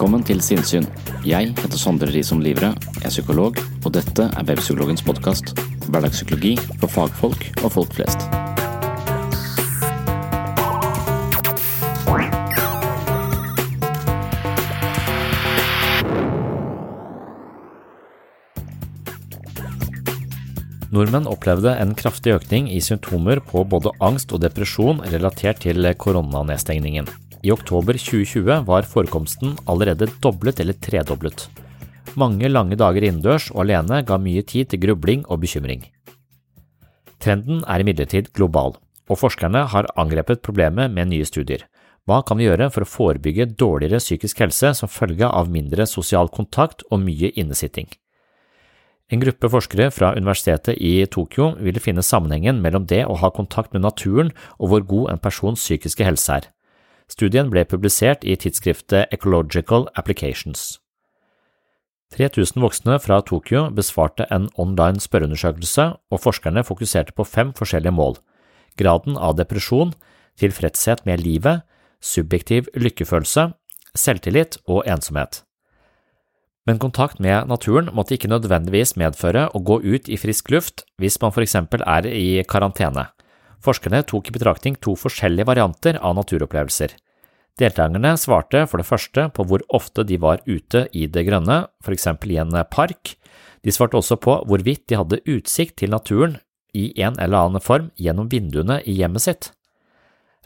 Velkommen til Sinnsyn. Jeg heter Sondre Risom Livre, er psykolog, og dette er Webpsykologens podkast. Hverdagspsykologi for fagfolk og folk flest. Nordmenn opplevde en kraftig økning i symptomer på både angst og depresjon relatert til koronanedstengningen. I oktober 2020 var forekomsten allerede doblet eller tredoblet. Mange lange dager innendørs og alene ga mye tid til grubling og bekymring. Trenden er imidlertid global, og forskerne har angrepet problemet med nye studier. Hva kan vi gjøre for å forebygge dårligere psykisk helse som følge av mindre sosial kontakt og mye innesitting? En gruppe forskere fra universitetet i Tokyo ville finne sammenhengen mellom det å ha kontakt med naturen og hvor god en persons psykiske helse er. Studien ble publisert i tidsskriftet Ecological Applications. 3000 voksne fra Tokyo besvarte en online spørreundersøkelse, og forskerne fokuserte på fem forskjellige mål – graden av depresjon, tilfredshet med livet, subjektiv lykkefølelse, selvtillit og ensomhet. Men kontakt med naturen måtte ikke nødvendigvis medføre å gå ut i frisk luft hvis man for eksempel er i karantene. Forskerne tok i betraktning to forskjellige varianter av naturopplevelser. Deltakerne svarte for det første på hvor ofte de var ute i det grønne, for eksempel i en park. De svarte også på hvorvidt de hadde utsikt til naturen i en eller annen form gjennom vinduene i hjemmet sitt.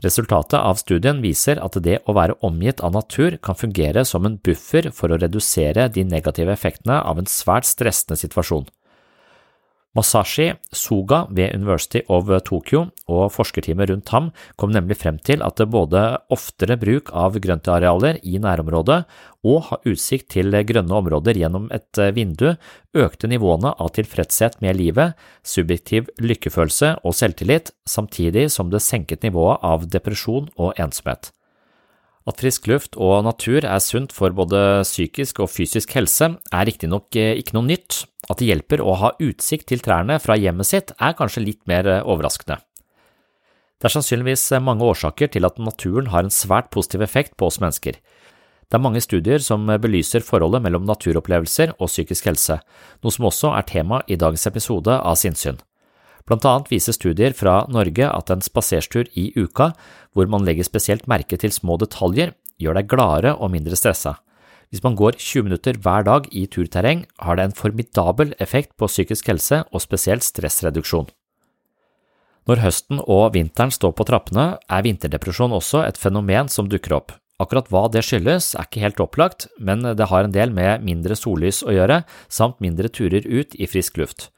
Resultatet av studien viser at det å være omgitt av natur kan fungere som en buffer for å redusere de negative effektene av en svært stressende situasjon. Masashi Suga ved University of Tokyo og forskerteamet rundt ham kom nemlig frem til at både oftere bruk av grøntarealer i nærområdet og ha utsikt til grønne områder gjennom et vindu økte nivåene av tilfredshet med livet, subjektiv lykkefølelse og selvtillit, samtidig som det senket nivået av depresjon og ensomhet. At frisk luft og natur er sunt for både psykisk og fysisk helse, er riktignok eh, ikke noe nytt. At det hjelper å ha utsikt til trærne fra hjemmet sitt, er kanskje litt mer eh, overraskende. Det er sannsynligvis eh, mange årsaker til at naturen har en svært positiv effekt på oss mennesker. Det er mange studier som belyser forholdet mellom naturopplevelser og psykisk helse, noe som også er tema i dagens episode av Sinnsyn. Blant annet viser studier fra Norge at en spaserstur i uka, hvor man legger spesielt merke til små detaljer, gjør deg gladere og mindre stressa. Hvis man går 20 minutter hver dag i turterreng, har det en formidabel effekt på psykisk helse og spesielt stressreduksjon. Når høsten og vinteren står på trappene, er vinterdepresjon også et fenomen som dukker opp. Akkurat hva det skyldes, er ikke helt opplagt, men det har en del med mindre sollys å gjøre, samt mindre turer ut i frisk luft.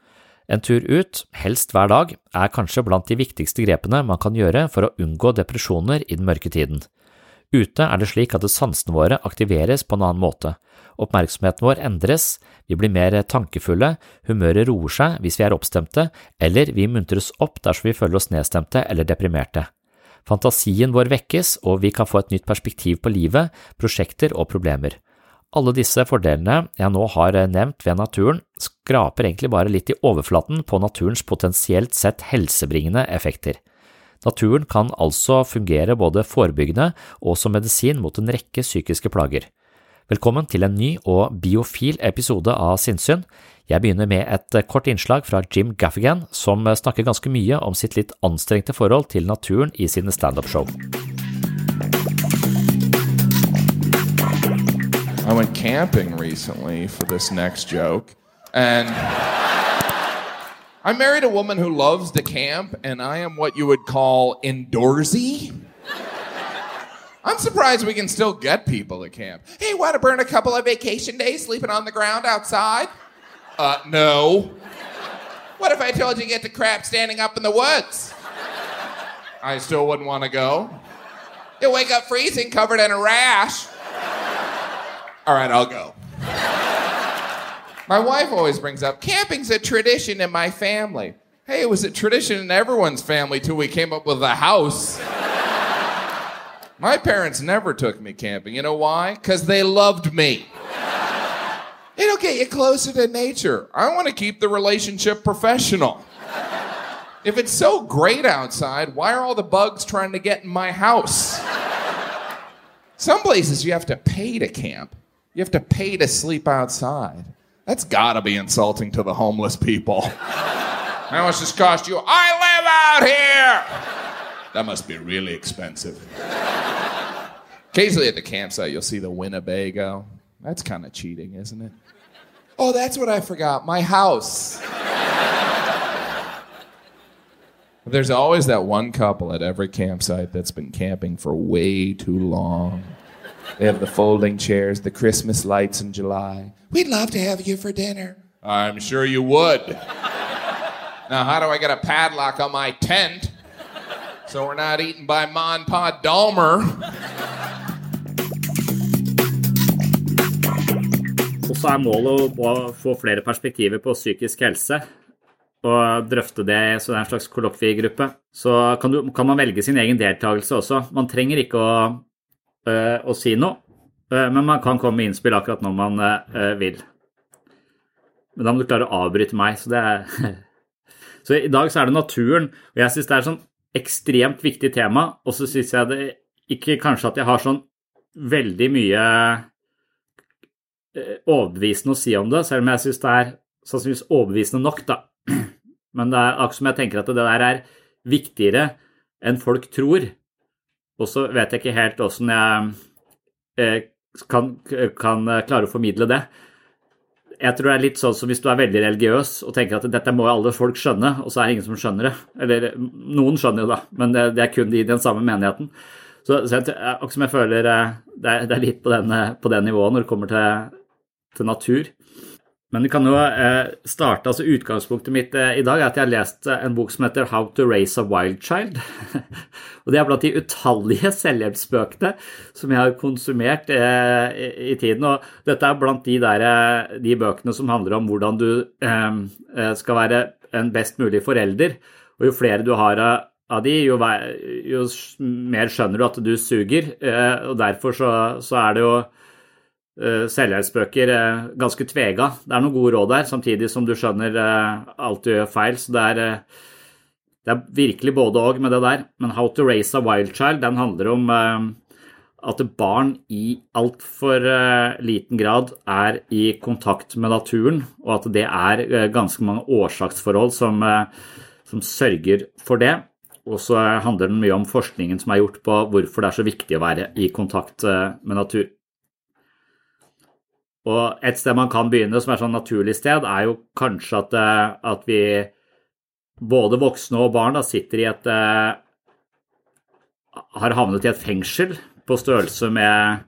En tur ut, helst hver dag, er kanskje blant de viktigste grepene man kan gjøre for å unngå depresjoner i den mørke tiden. Ute er det slik at sansene våre aktiveres på en annen måte, oppmerksomheten vår endres, vi blir mer tankefulle, humøret roer seg hvis vi er oppstemte, eller vi muntres opp dersom vi føler oss nedstemte eller deprimerte. Fantasien vår vekkes, og vi kan få et nytt perspektiv på livet, prosjekter og problemer. Alle disse fordelene jeg nå har nevnt ved naturen, skraper egentlig bare litt i overflaten på naturens potensielt sett helsebringende effekter. Naturen kan altså fungere både forebyggende og som medisin mot en rekke psykiske plager. Velkommen til en ny og biofil episode av Sinnsyn. Jeg begynner med et kort innslag fra Jim Gaffigan, som snakker ganske mye om sitt litt anstrengte forhold til naturen i sine standup-show. I went camping recently for this next joke, and I married a woman who loves to camp, and I am what you would call indoorsy. I'm surprised we can still get people to camp. Hey, want to burn a couple of vacation days sleeping on the ground outside? Uh, no. What if I told you to get to crap standing up in the woods? I still wouldn't want to go. You'll wake up freezing, covered in a rash. All right, I'll go. My wife always brings up camping's a tradition in my family. Hey, it was a tradition in everyone's family till we came up with a house. My parents never took me camping. You know why? Because they loved me. It'll get you closer to nature. I want to keep the relationship professional. If it's so great outside, why are all the bugs trying to get in my house? Some places you have to pay to camp. You have to pay to sleep outside. That's gotta be insulting to the homeless people. How much does cost you? I live out here! That must be really expensive. Occasionally at the campsite, you'll see the Winnebago. That's kind of cheating, isn't it? Oh, that's what I forgot my house. There's always that one couple at every campsite that's been camping for way too long. They have the folding chairs, the Christmas lights in July. We'd love to have you for dinner. I'm sure you would. now, how do I get a padlock on my tent so we're not eaten by Mon Pa Dalmer? Og så er målet å få flere perspektiver på psykisk helse og drøfte det i en slags kollokviegruppe. Så kan, du, kan, man velge sin egen deltakelse også. Man trenger ikke å, å si noe, øh, men man kan komme med innspill akkurat når man øh, vil. Men da må du klare å avbryte meg. Så, er, så i dag så er det naturen, og jeg syns det er et sånn ekstremt viktig tema. Og så syns jeg det ikke kanskje at jeg har sånn veldig mye overbevisende å si om det, selv om jeg syns det er sannsynligvis overbevisende nok, da. Men det er akkurat som jeg tenker at det der er viktigere enn folk tror. Og så vet jeg ikke helt åssen jeg eh, kan, kan, klare å formidle det. Jeg tror det er litt sånn som hvis du er veldig religiøs og tenker at dette må alle folk skjønne, og så er det ingen som skjønner det. Eller noen skjønner jo da, men det, det er kun de i den samme menigheten. Så, så jeg, akkurat som jeg føler eh, det er, det er litt på, den, på det nivået når det kommer til, til natur. Men du kan jo eh, starte, altså Utgangspunktet mitt eh, i dag er at jeg har lest eh, en bok som heter How to Raise a Wild Child. og Det er blant de utallige selvhjelpsbøkene som jeg har konsumert i tiden. og Dette er blant de, der, de bøkene som handler om hvordan du skal være en best mulig forelder. Og Jo flere du har av de, jo, mer skjønner du at du suger. og Derfor så, så er det jo selvhjelpsbøker uh, ganske tvega. Det er noen gode råd der, samtidig som du skjønner uh, alt du gjør feil. Så det er, det er virkelig både og med det der. Men How to Raise a Wild Child den handler om at barn i altfor liten grad er i kontakt med naturen, og at det er ganske mange årsaksforhold som, som sørger for det. Og så handler den mye om forskningen som er gjort på hvorfor det er så viktig å være i kontakt med natur. Og et sted man kan begynne, som er sånn naturlig sted, er jo kanskje at, eh, at vi, både voksne og barn, da, sitter i et uh, Har havnet i et fengsel på størrelse med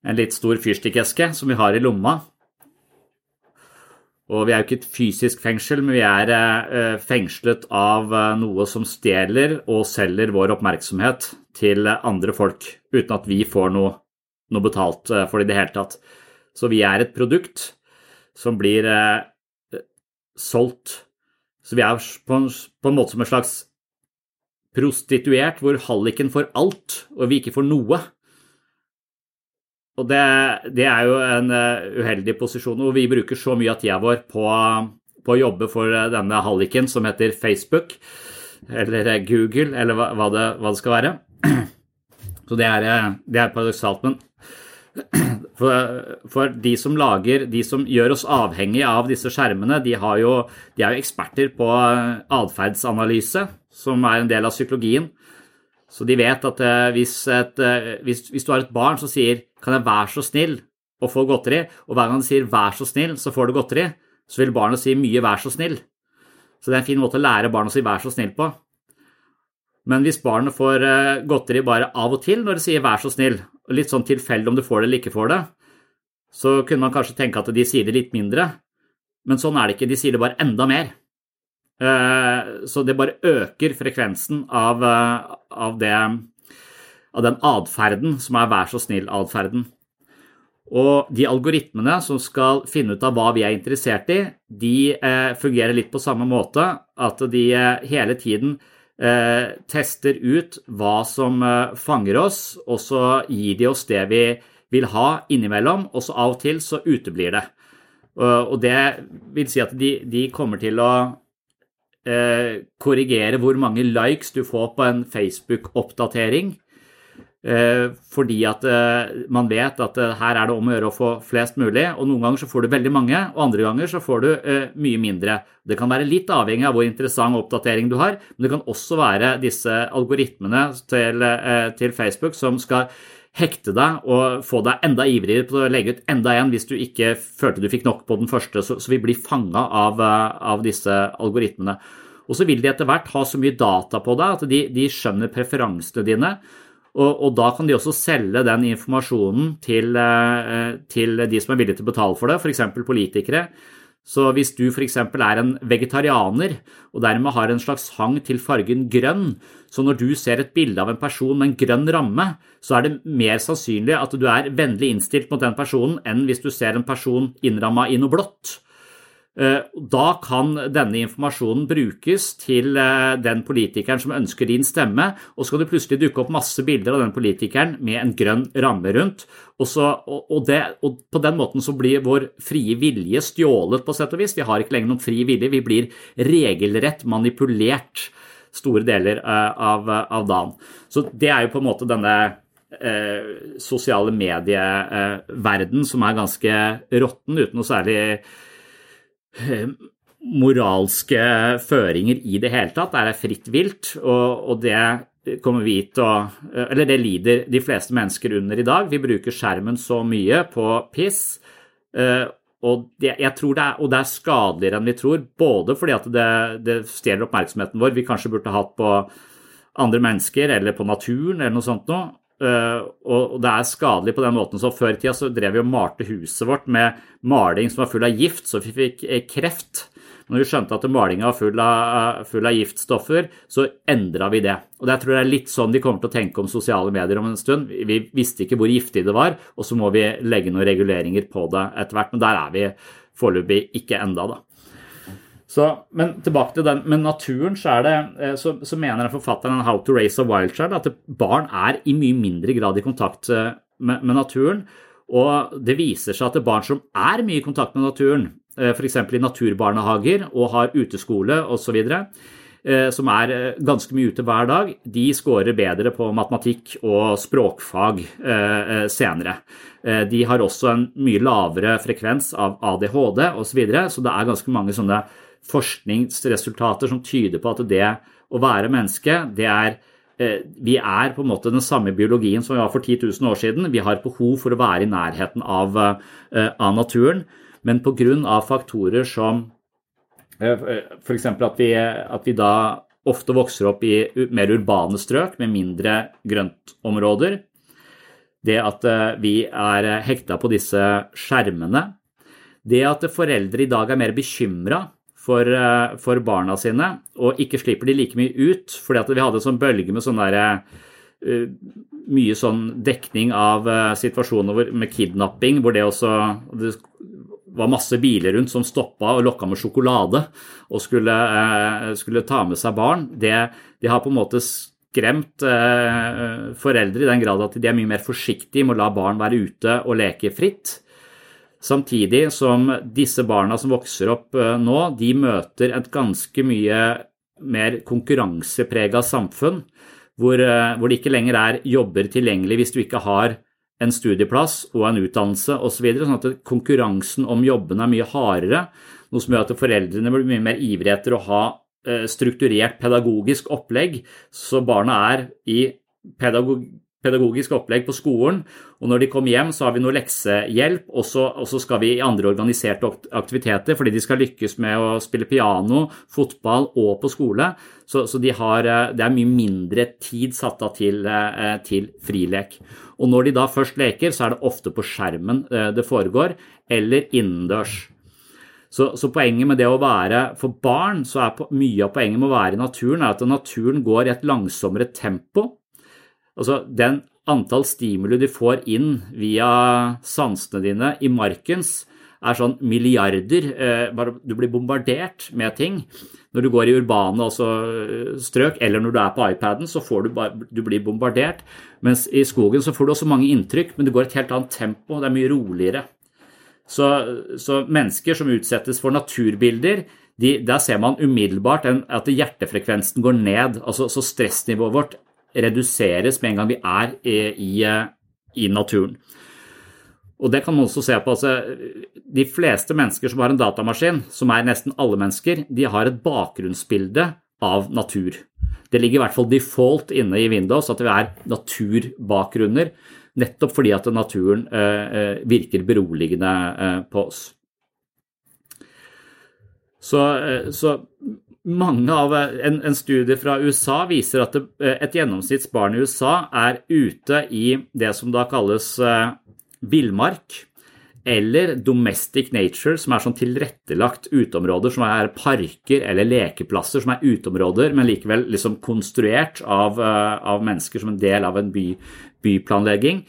en litt stor fyrstikkeske som vi har i lomma. Og vi er jo ikke et fysisk fengsel, men vi er uh, fengslet av noe som stjeler og selger vår oppmerksomhet til andre folk, uten at vi får noe, noe betalt for det i det hele tatt. Så vi er et produkt som blir eh, solgt. Så vi er på en, på en måte som en slags prostituert hvor halliken får alt, og vi ikke får noe. Og det, det er jo en uh, uheldig posisjon, og vi bruker så mye av tida vår på, på, å jobbe for denne halliken som heter Facebook, eller Google, eller hva, hva, det, hva det, skal være. Så det er, det er paradoksalt. Men for, for, de som lager, de som gjør oss avhengig av disse skjermene, de, jo, de er jo eksperter på atferdsanalyse, som er en del av psykologien. Så de vet at eh, hvis, et, eh, hvis, hvis, du har et barn som sier 'kan jeg være så snill' å få godteri, og hver gang du sier 'vær så snill', så får du godteri, så vil barnet si mye 'vær så snill'. Så det er en fin måte å lære barnet å si 'vær så snill' på. Men hvis barnet får eh, godteri bare av og til når det sier 'vær så snill', litt sånn tilfeldig om du får det eller ikke får det, så kunne man kanskje tenke at de sier det litt mindre. Men sånn er det ikke, de sier det bare enda mer. Eh, så det bare øker frekvensen av, eh, av, det, av den atferden som er vær så snill-atferden. Og de algoritmene som skal finne ut av hva vi er interessert i, de eh, fungerer litt på samme måte. At de hele tiden tester ut hva som fanger oss, og så gir de oss det vi vil ha innimellom, og så av og til så uteblir det. Og det vil si at de, de kommer til å eh, korrigere hvor mange likes du får på en Facebook-oppdatering. Eh, fordi at eh, man vet at eh, her er det om å gjøre å få flest mulig. og Noen ganger så får du veldig mange, og andre ganger så får du mye mindre. Det kan være litt avhengig av hvor interessant oppdatering du har, men det kan også være disse algoritmene til, til Facebook som skal hekte deg og få deg enda ivrigere på å legge ut enda en hvis du ikke følte du fikk nok på den første. Så, så vi blir fanga av, av, disse algoritmene. Og så vil de etter hvert ha så mye data på deg at de, de skjønner preferansene dine. Og, og, da kan de også selge den informasjonen til, eh, til de som er villige til å betale for det, f.eks. politikere. Så hvis du f.eks. er en vegetarianer og dermed har en slags hang til fargen grønn, så når du ser et bilde av en person med en grønn ramme, så er det mer sannsynlig at du er vennlig innstilt mot den personen enn hvis du ser en person innramma i noe blått. Eh, da kan denne informasjonen brukes til eh, den politikeren som ønsker din stemme, og så kan det plutselig dukke opp masse bilder av den politikeren med en grønn ramme rundt. Og, så, og, det, og, På den måten så blir vår frie vilje stjålet, på sett og vis. Vi har ikke lenger noen fri vilje, vi blir regelrett manipulert store deler eh, av, av dagen. Så det er jo på en måte denne sosiale medieverden som er ganske råtten, uten noe særlig moralske føringer i det hele tatt. Det er fritt vilt, og, og det kommer vi til å Eller det lider de fleste mennesker under i dag. Vi bruker skjermen så mye på piss. Eh, og det, jeg tror det er, og det er skadeligere enn vi tror, både fordi at det, det stjeler oppmerksomheten vår vi kanskje burde hatt på andre mennesker eller på naturen eller noe sånt noe. Uh, og det er skadelig på den måten. Så Før i tida så drev vi og malte huset vårt med maling som var full av gift, så vi fikk eh, kreft. Når vi skjønte at malinga var full av, full av giftstoffer, så endra vi det. Og Det tror jeg er litt sånn de kommer til å tenke om sosiale medier om en stund. Vi visste ikke hvor giftig det var, og så må vi legge noen reguleringer på det etter hvert. Men der er vi foreløpig ikke enda, da. Så, men tilbake til den, med naturen, så, det, eh, så, så mener forfatteren How to Raise a Wild Child at barn er i mye mindre grad i kontakt eh, med, med naturen. Og det viser seg at barn som er mye i kontakt med naturen, eh, f.eks. i naturbarnehager og har uteskole osv., som er ganske mye ute hver dag, de scorer bedre på matematikk og språkfag senere. De har også en mye lavere frekvens av ADHD osv., så, videre, så det er ganske mange sånne forskningsresultater som tyder på at det å være menneske, det er eh, vi er på en måte den samme biologien som vi var for 10 000 år siden. Vi har behov for å være i nærheten av, eh, av naturen, men pga. faktorer som eh, f.eks. At, vi, at vi da ofte vokser opp i mer urbane strøk med mindre grøntområder. Det at vi er hekta på disse skjermene. Det at foreldre i dag er mer bekymra for, eh, for, barna sine, og ikke slipper de like mye ut. fordi vi hadde en sånn bølge med sånn derre uh, mye sånn dekning av uh, situasjoner med kidnapping, hvor det også det var masse biler rundt som stoppa og lokka med sjokolade og skulle, skulle ta med seg barn. Det, de har på en måte skremt eh, foreldre i den grad at de er mye mer forsiktige med å la barn være ute og leke fritt. Samtidig som disse barna som vokser opp eh, nå, de møter et ganske mye mer konkurranseprega samfunn, hvor, eh, hvor, det ikke lenger er jobber tilgjengelig hvis du ikke har en studieplass og en utdannelse osv. Så sånn at konkurransen om jobbene er mye hardere, noe som gjør at foreldrene blir mye mer ivrige etter å ha eh, strukturert pedagogisk opplegg, så barna er i pedagog pedagogisk opplegg på skolen, og når de kommer hjem, så har vi noe leksehjelp, og så, skal vi i andre organiserte aktiviteter fordi de skal lykkes med å spille piano, fotball og på skole. Så, så de har, eh, det er mye mindre tid satt av til, eh, til, frilek. Og når de da først leker, så er det ofte på skjermen eh, det foregår, eller innendørs. Så, så, poenget med det å være For barn så er mye av poenget med å være i naturen er at naturen går i et langsommere tempo. Altså, den antall stimuli du får inn via sansene dine i markens, er sånn milliarder. Eh, du blir bombardert med ting. Når du går i urbane altså, strøk, eller når du er på iPaden, så får du, bare, du blir bombardert. Mens i skogen så får du også mange inntrykk, men det går et helt annet tempo. Det er mye roligere. Så, så mennesker som utsettes for naturbilder, de, der ser man umiddelbart at hjertefrekvensen går ned. altså Så stressnivået vårt reduseres med en gang vi er i, i, naturen. Og det kan man også se på. Altså, de fleste mennesker som har en datamaskin, som er nesten alle mennesker, de har et bakgrunnsbilde av natur. Det ligger i hvert fall default inne i Windows at det er naturbakgrunner, nettopp fordi at naturen eh, virker beroligende eh, på oss. Så, eh, så mange av en, en, studie fra USA viser at det, et gjennomsnittsbarn i USA er ute i det som da kalles uh, villmark, eller domestic nature, som er sånn tilrettelagt uteområder, som er parker eller lekeplasser, som er uteområder, men likevel liksom konstruert av, av mennesker som en del av en by, byplanlegging.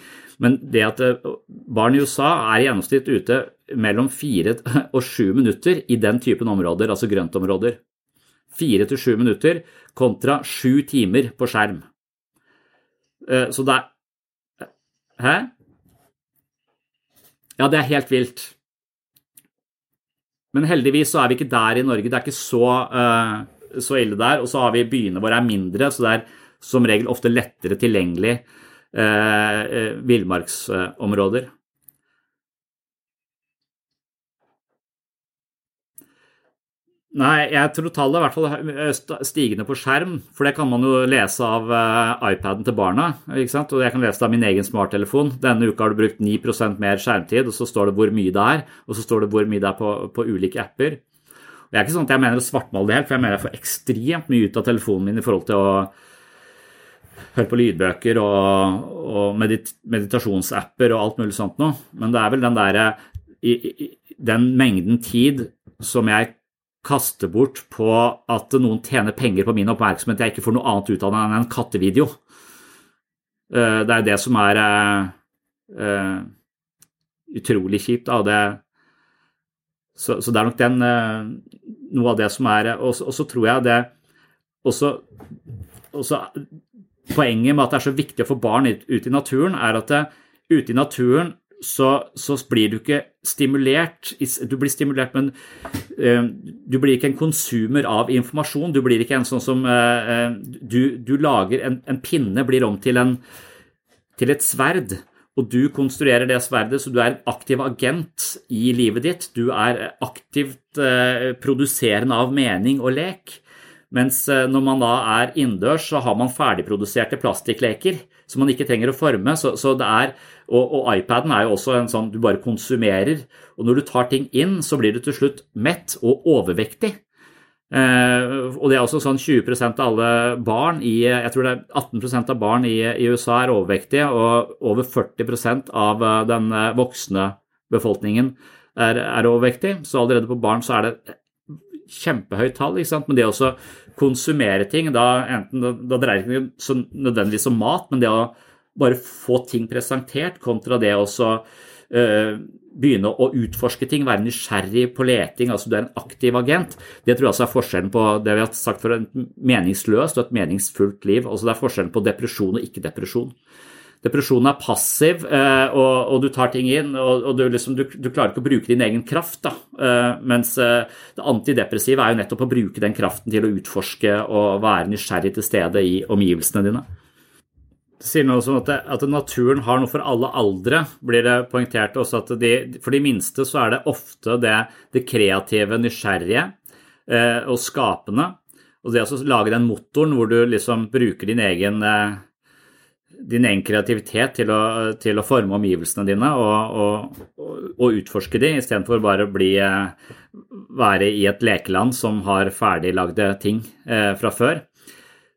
Men det at barn i USA er i gjennomsnitt ute mellom fire og sju minutter i den typen områder, altså grøntområder fire til sju minutter kontra sju timer på skjerm. Eh, så det er Hæ? Ja, det er helt vilt. Men heldigvis så er vi ikke der i Norge. Det er ikke så, uh, så ille der. Og så har vi byene våre er mindre, så det er som regel ofte lettere tilgjengelig uh, villmarksområder. Nei, jeg tror tallet er i hvert fall eh, stigende på skjerm. For det kan man jo lese av uh, iPaden til barna. ikke sant? Og jeg kan lese det av min egen smarttelefon. Denne uka har du brukt 9% mer skjermtid, og så står det hvor mye det er. Og så står det hvor mye det er på, på ulike apper. Og Det er ikke sånn at jeg mener å svartmale det helt, for jeg mener jeg får ekstremt mye ut av telefonen min i forhold til å høre på lydbøker og, og medit meditasjonsapper og alt mulig sånt noe. Men det er vel den derre Den mengden tid som jeg kaste bort på at noen tjener penger på min oppmerksomhet jeg ikke får noe annet ut av det enn en kattevideo. Eh, det er det som er uh, utrolig kjipt. Det, så, så, det er nok den uh, noe av det som er Og så tror jeg det også, også, Poenget med at det er så viktig å få barn ut, ut i naturen, er at det, ute i naturen så, så, blir du ikke stimulert. Du blir stimulert, men uh, du blir ikke en konsumer av informasjon. Du blir ikke en sånn som uh, du, du, lager en, en, pinne blir om til, en, til et sverd. Og du konstruerer det sverdet, så du er en aktiv agent i livet ditt. Du er aktivt uh, produserende av mening og lek. Mens når man da er innendørs, så har man ferdigproduserte plastikkleker som man ikke trenger å forme. Så, så det er og, og, iPaden er jo også en sånn du bare konsumerer. Og når du tar ting inn, så blir du til slutt mett og overvektig. Eh, og det er også sånn 20% av alle barn i jeg tror det er 18% av barn i, i USA er overvektige, og over 40 av eh, den eh, voksne befolkningen er, er, overvektig. Så allerede på barn så er det kjempehøyt tall. Men det å konsumere ting, da, enten, da, da dreier det ikke nødvendigvis om mat, men det å bare få ting presentert, kontra det å begynne å utforske ting, være nysgjerrig på leting, altså du er en aktiv agent. Det tror jeg også er forskjellen på det vi har sagt for et meningsløst og et meningsfullt liv. Altså det er forskjellen på depresjon og ikke-depresjon. Depresjon er passiv, og, og, du tar ting inn, og, og du, liksom, du, du, klarer ikke å bruke din egen kraft. Da. Mens det antidepressive er jo nettopp å bruke den kraften til å utforske og være nysgjerrig til stede i omgivelsene dine sier noe som at, det, at, naturen har noe for alle aldre, blir det poengtert også. at de, For de minste så er det ofte det, det kreative, nysgjerrige eh, og skapende. Og det å lage den motoren hvor du liksom bruker din egen, eh, din egen kreativitet til å, til å, forme omgivelsene dine og, og, og utforske de, istedenfor bare å bli, være i et lekeland som har ferdiglagde ting eh, fra før.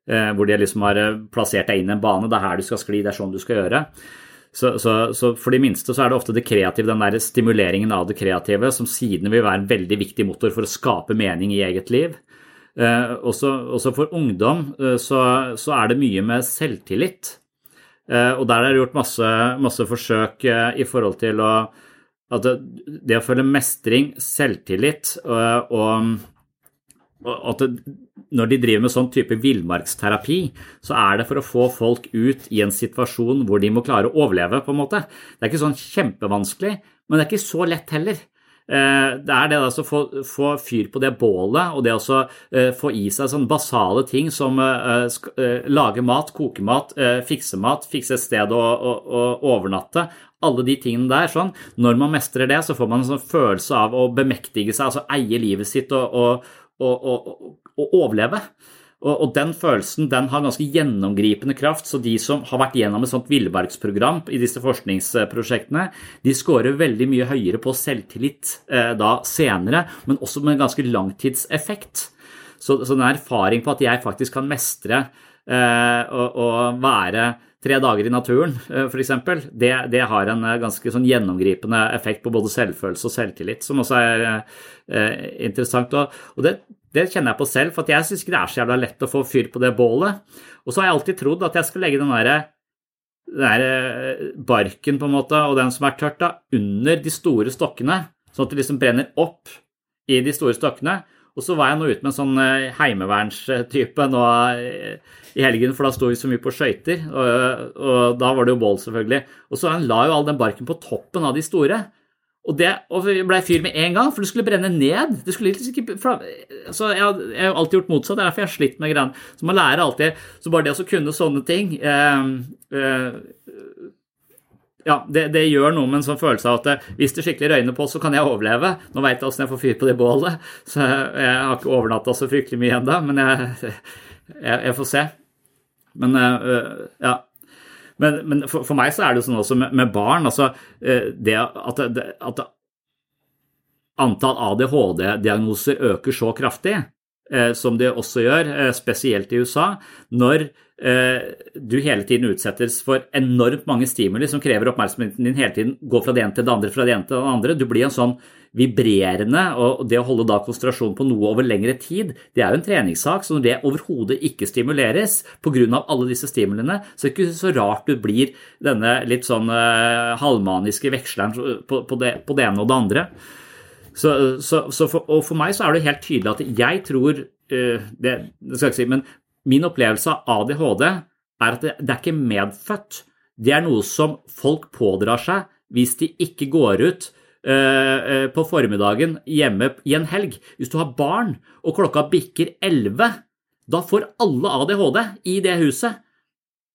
Eh, hvor de liksom har eh, plassert deg inn i en bane. Det er her du skal skli, det er sånn du skal gjøre. Så, så, så, for de minste så er det ofte det kreative, den der stimuleringen av det kreative, som siden vil være en veldig viktig motor for å skape mening i eget liv. Også, også, for ungdom så, så, er det mye med selvtillit. Eh, og der er det gjort masse, masse forsøk eh, i forhold til å at det, å føle mestring, selvtillit og, og at når de driver med sånn type villmarksterapi, så er det for å få folk ut i en situasjon hvor de må klare å overleve, på en måte. Det er ikke sånn kjempevanskelig, men det er ikke så lett heller. Eh, det er det å få, få, fyr på det bålet, og det å eh, få i seg sånne basale ting som uh, lage mat, koke mat, fikse mat, fikse et sted å, å, å overnatte alle de tingene der. sånn. Når man mestrer det, så får man en sånn følelse av å bemektige seg, altså eie livet sitt og, og, og, og overleve. Og, og, den følelsen den har ganske gjennomgripende kraft, så de som har vært gjennom et sånt villmarksprogram i disse forskningsprosjektene, de scorer veldig mye høyere på selvtillit eh, da senere, men også med en ganske langtidseffekt. Så, så den erfaring på at jeg faktisk kan mestre eh, og, være tre dager i naturen, for f.eks., det, det har en eh, ganske sånn gjennomgripende effekt på både selvfølelse og selvtillit, som også er eh, interessant. Og, og det, det kjenner jeg på selv, for jeg syns ikke det er så jævla lett å få fyr på det bålet. Og så har jeg alltid trodd at jeg skal legge den der, der eh, barken på en måte, og den som er tørt, da, under de store stokkene, sånn at det liksom brenner opp i de store stokkene. Og så var jeg nå ute med en sånn eh, heimevernstype nå eh, i helgen, for da sto vi så mye på skøyter, og, og, da var det jo bål, selvfølgelig. Og så la jo all den barken på toppen av de store. Og det og ble fyr med en gang, for det skulle brenne ned. Det skulle ikke, så jeg, jeg, har alltid gjort motsatt. Det er derfor jeg har slitt med greiene. Så man lærer alltid Så bare det å kunne sånne ting eh, eh, ja, det, det, gjør noe med en sånn følelse av at eh, hvis det skikkelig røyner på, så kan jeg overleve. Nå veit jeg åssen jeg får fyr på det bålet, så jeg har ikke overnatta så fryktelig mye ennå, men jeg, jeg, jeg, får se. Men eh, ja. Men, men for, for, meg så er det jo sånn også med, med barn altså eh, det at, det, at antall ADHD-diagnoser øker så kraftig, eh, som det også gjør, eh, spesielt i USA, når du hele tiden utsettes for enormt mange stimuli som krever oppmerksomheten din hele tiden, går fra det ene til det andre, fra det ene til det andre. Du blir en sånn vibrerende, og det å holde da konsentrasjon på noe over lengre tid, det er jo en treningssak. Så når det overhodet ikke stimuleres pga. alle disse stimulene, så er det ikke så rart du blir denne litt sånn uh, halvmaniske veksleren på, på, det, på, det, ene og det andre. Så, så, så for, og for meg så er det helt tydelig at jeg tror uh, det, det, skal jeg ikke si, men min opplevelse av ADHD er at det, det er ikke medfødt. Det er noe som folk pådrar seg hvis de ikke går ut Eh, eh, på formiddagen hjemme i en helg. Hvis du har barn og klokka bikker 11, da får alle ADHD i det huset.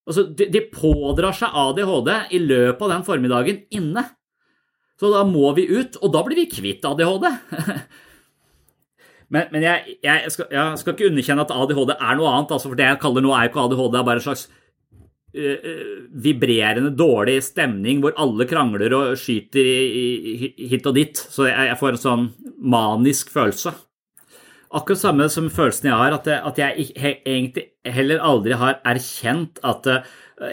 Altså, de, pådrar seg ADHD i løpet av den formiddagen inne. Så da må vi ut, og da blir vi kvitt ADHD. men, men jeg, jeg, skal, jeg, skal, ikke underkjenne at ADHD er noe annet. Altså for Det jeg kaller nå, er jo ikke ADHD, det er bare en slags Eh, vibrerende dårlig stemning hvor alle krangler og skyter hit og dit. Så jeg, får en sånn manisk følelse. Akkurat samme som følelsen jeg har, at, jeg, egentlig heller aldri har erkjent at eh,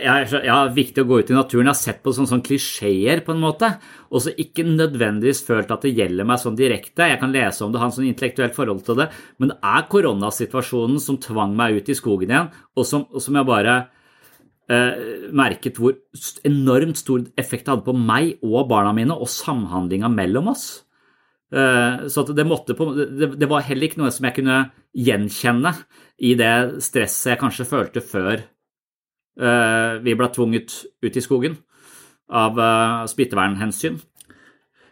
jeg, har viktig å gå ut i naturen. Jeg har sett på sånne, sånne klisjeer, på en måte, og så ikke nødvendigvis følt at det gjelder meg sånn direkte. Jeg kan lese om det, ha en sånn intellektuelt forhold til det, men det er koronasituasjonen som tvang meg ut i skogen igjen, og som, og som jeg bare eh, merket hvor enormt stor effekt det hadde på meg og barna mine, og samhandlinga mellom oss. Eh, så det, på, det, var heller ikke noe som jeg kunne gjenkjenne i det stresset jeg kanskje følte før eh, vi ble tvunget ut i skogen av smittevernhensyn.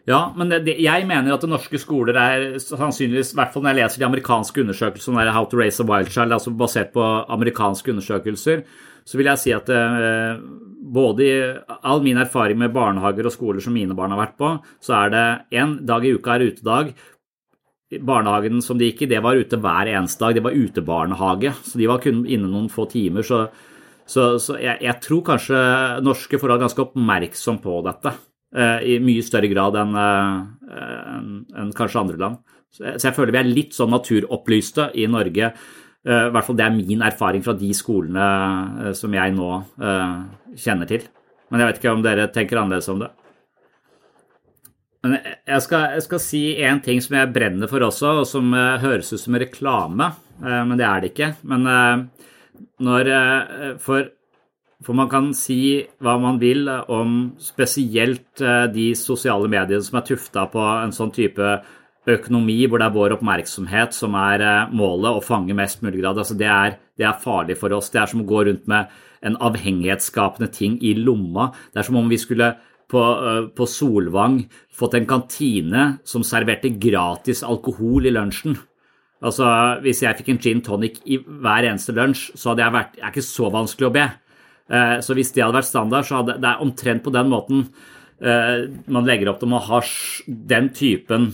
Ja, men det, jeg mener at norske skoler er sannsynligvis, i hvert fall når jeg leser de amerikanske undersøkelsene, How to Raise a Wild Child, altså basert på amerikanske undersøkelser, så vil jeg si at eh, både i all min erfaring med barnehager og skoler som mine barn har vært på, så er det én dag i uka er utedag. Barnehagen som de gikk i, det var ute hver eneste dag. Det var utebarnehage, så de var kun inne noen få timer. Så, så, så jeg, jeg, tror kanskje norske får være ganske oppmerksom på dette. Eh, i mye større grad enn en, en kanskje andre land. Så jeg, føler vi er litt sånn naturopplyste i Norge. Eh, I hvert fall det er min erfaring fra de skolene eh, som jeg nå kjenner til. Men jeg vet ikke om dere tenker annerledes om det. Men jeg skal, jeg skal si en ting som jeg brenner for også, og som høres ut som reklame, men det er det ikke. Men når For for man kan si hva man vil om spesielt eh, de sosiale mediene som er tufta på en sånn type økonomi hvor det er vår oppmerksomhet som er eh, målet, å fange mest mulig grad. Altså det, er, det er farlig for oss. Det er som å gå rundt med en avhengighetsskapende ting i lomma. Det er som om vi skulle på, eh, på Solvang fått en kantine som serverte gratis alkohol i lunsjen. Altså, Hvis jeg fikk en gin tonic i hver eneste lunsj, så hadde jeg vært Det ikke så vanskelig å be. Eh, så hvis det hadde vært standard, så hadde det er omtrent på den måten eh, man legger opp til å ha den typen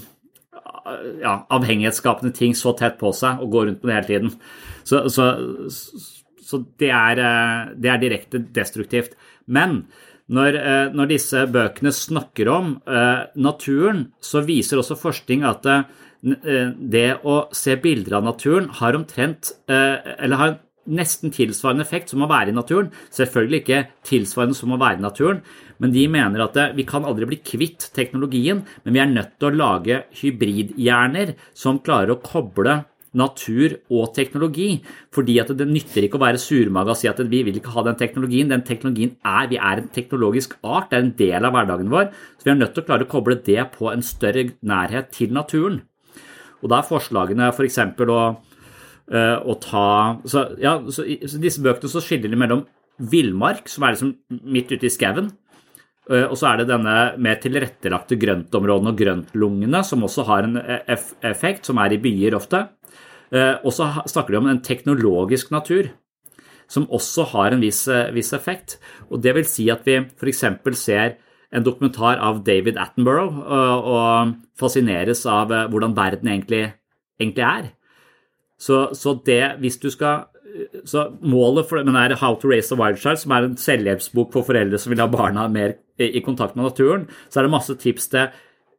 eh, ja, avhengighetsskapende ting så tett på seg og gå rundt med det hele tiden. Så, så, så det, er, det, er, direkte destruktivt. Men når, når, disse bøkene snakker om naturen, så viser også forskning at det å se bilder av naturen har omtrent Eller har nesten tilsvarende effekt som å være i naturen. Selvfølgelig ikke tilsvarende som å være i naturen, men de mener at vi kan aldri bli kvitt teknologien, men vi er nødt til å lage hybridhjerner som klarer å koble natur og teknologi. Fordi at det nytter ikke å være surmaga og si at vi vil ikke ha den teknologien. Den teknologien er, Vi er en teknologisk art, det er en del av hverdagen vår. Så vi er nødt til å klare å koble det på en større nærhet til naturen. Og da er forslagene f.eks. For å Eh, å ta så, ja, så, så disse bøkene så skiller de mellom villmark, som er liksom midt ute i skauen, eh, og så er det denne mer tilrettelagte grøntområdene og grøntlungene, som også har en effekt, som er i byer ofte. Eh, og så snakker de om en teknologisk natur, som også har en viss, viss effekt. Og det vil si at vi f.eks. ser en dokumentar av David Attenborough og fascineres av hvordan verden egentlig, egentlig er. Så, så, det, hvis du skal så Målet for men er How to Raise a Wild Child, som er en selvhjelpsbok for foreldre som vil ha barna mer i kontakt med naturen, så er det masse tips til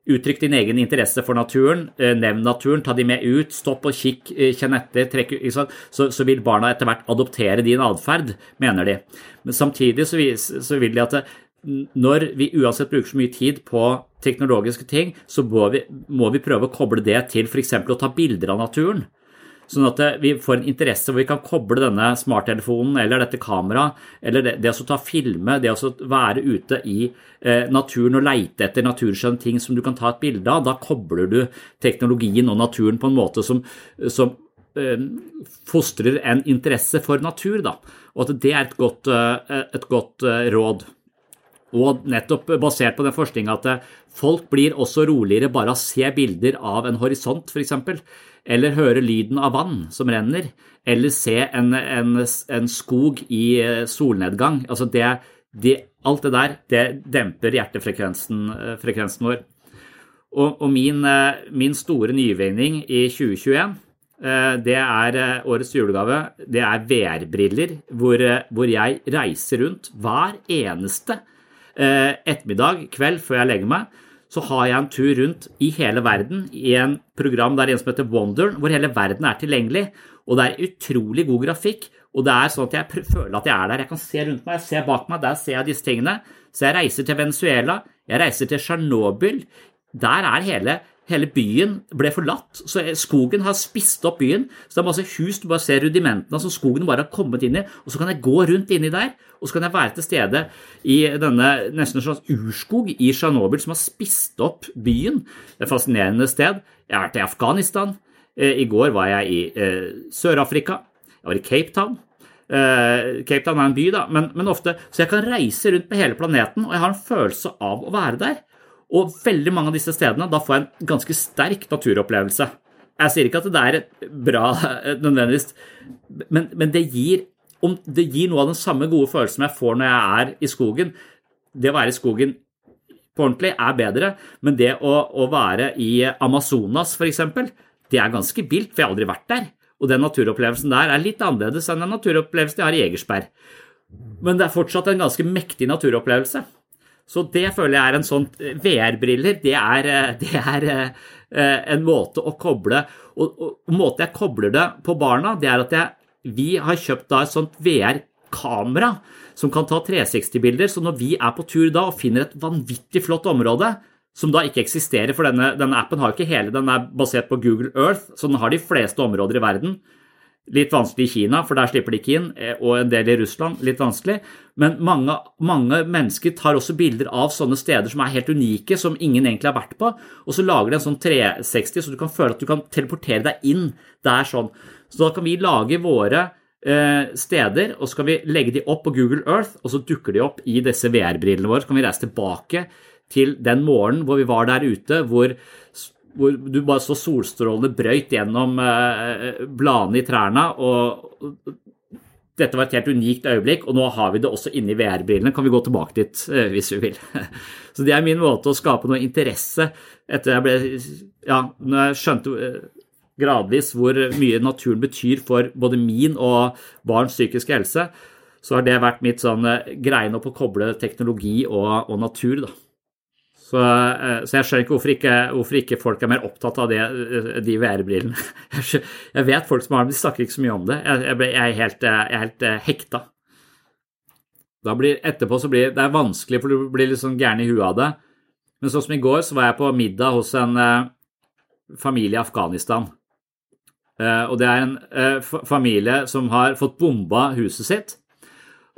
Uttrykk din egen interesse for naturen, eh, nevn naturen, ta de med ut, stopp og kikk, eh, kjenn etter, trekk, så, så, vil barna etter hvert adoptere din atferd, mener de. Men samtidig så, så vil de at det, når vi uansett bruker så mye tid på teknologiske ting, så må vi, må vi prøve å koble det til f.eks. å ta bilder av naturen. Sånn at eh, vi får en interesse hvor vi kan koble denne smarttelefonen eller dette kameraet, eller det, det å ta filme, det å være ute i eh, naturen og leite etter naturskjønne ting som du kan ta et bilde av, da kobler du teknologien og naturen på en måte som, som eh, fostrer en interesse for natur. Da. Og at det er et godt, eh, et godt råd. Og nettopp basert på den forskninga at eh, folk blir også roligere bare av å se bilder av en horisont, f.eks eller høre lyden av vann som renner, eller se en, en, en skog i eh, solnedgang. Altså det, det, alt det der det demper hjertefrekvensen eh, vår. Og, og min, min, store nyvinning i 2021 det er årets julegave. Det er VR-briller hvor, hvor, jeg reiser rundt hver eneste ettermiddag, kveld, før jeg legger meg så har jeg en tur rundt i hele verden i en program der en som heter Wonder, hvor hele verden er tilgjengelig. Og det er utrolig god grafikk. Og det er sånn at jeg føler at jeg er der. Jeg kan se rundt meg, jeg ser bak meg, der ser jeg disse tingene. Så jeg reiser til Venezuela, jeg reiser til Tsjernobyl. Der er hele, hele byen ble forlatt. Så skogen har spist opp byen. Så det er masse hus du bare ser rudimentene som skogen bare har kommet inn i. Og så kan jeg gå rundt inni der, og så kan jeg være til stede i denne nesten en slags urskog i Tsjernobyl som har spist opp byen. Det er et fascinerende sted. Jeg har vært i Afghanistan. Eh, I går var jeg i eh, Sør-Afrika. Jeg var i Cape Town. Uh, Cape Town er en by, da, men, men, ofte Så jeg kan reise rundt på hele planeten, og jeg har en følelse av å være der. Og veldig mange av disse stedene, da får jeg en ganske sterk naturopplevelse. Jeg sier ikke at det er bra nødvendigvis, men, men det, gir, det, gir, noe av den samme gode følelsen jeg får når jeg er i skogen. Det å være i skogen på ordentlig er bedre, men det å, å være i Amazonas f.eks., det er ganske vilt, for jeg har aldri vært der. Og den naturopplevelsen der er litt annerledes enn den naturopplevelsen jeg har i Egersberg. Men det er fortsatt en ganske mektig naturopplevelse. Så det føler jeg er en sånn eh, VR-briller. Det er, eh, det er eh, en måte å koble Og, og måten jeg kobler det på barna, det er at jeg, vi har kjøpt da et sånt VR-kamera som kan ta 360-bilder. Så når vi er på tur da og finner et vanvittig flott område, som da ikke eksisterer, for denne, denne appen har ikke hele, den er basert på Google Earth, så den har de fleste områder i verden. Litt vanskelig i Kina, for der slipper de ikke inn, eh, og en del i Russland. Litt vanskelig. Men mange, mange, mennesker tar også bilder av sånne steder som er helt unike, som ingen egentlig har vært på, og så lager de en sånn 360, så du kan føle at du kan teleportere deg inn. Det er sånn. Så da kan vi lage våre eh, steder, og så kan vi legge de opp på Google Earth, og så dukker de opp i disse VR-brillene våre. Så kan vi reise tilbake til den morgenen hvor vi var der ute, hvor hvor du bare så solstrålene brøyt gjennom eh, bladene i trærne. og dette var et helt unikt øyeblikk, og nå har vi det også inni VR-brillene. Kan vi gå tilbake dit eh, hvis vi vil. Så det er min måte å skape noe interesse etter jeg ble Ja, når jeg skjønte eh, gradvis hvor mye naturen betyr for både min og barns psykiske helse, så har det vært mitt sånn greie på å koble teknologi og, og natur, da. Så, eh, så, jeg skjønner ikke hvorfor, ikke hvorfor, ikke folk er mer opptatt av det, eh, de VR-brillene. Jeg vet folk som har dem, de snakker ikke så mye om det. Jeg, jeg, er, helt, eh, jeg er helt hekta. Blir, etterpå så blir det er vanskelig, for du blir litt sånn gæren i huet av det. Men sånn som i går, så var jeg på middag hos en familie i Afghanistan. og det er en familie som har fått bomba huset sitt.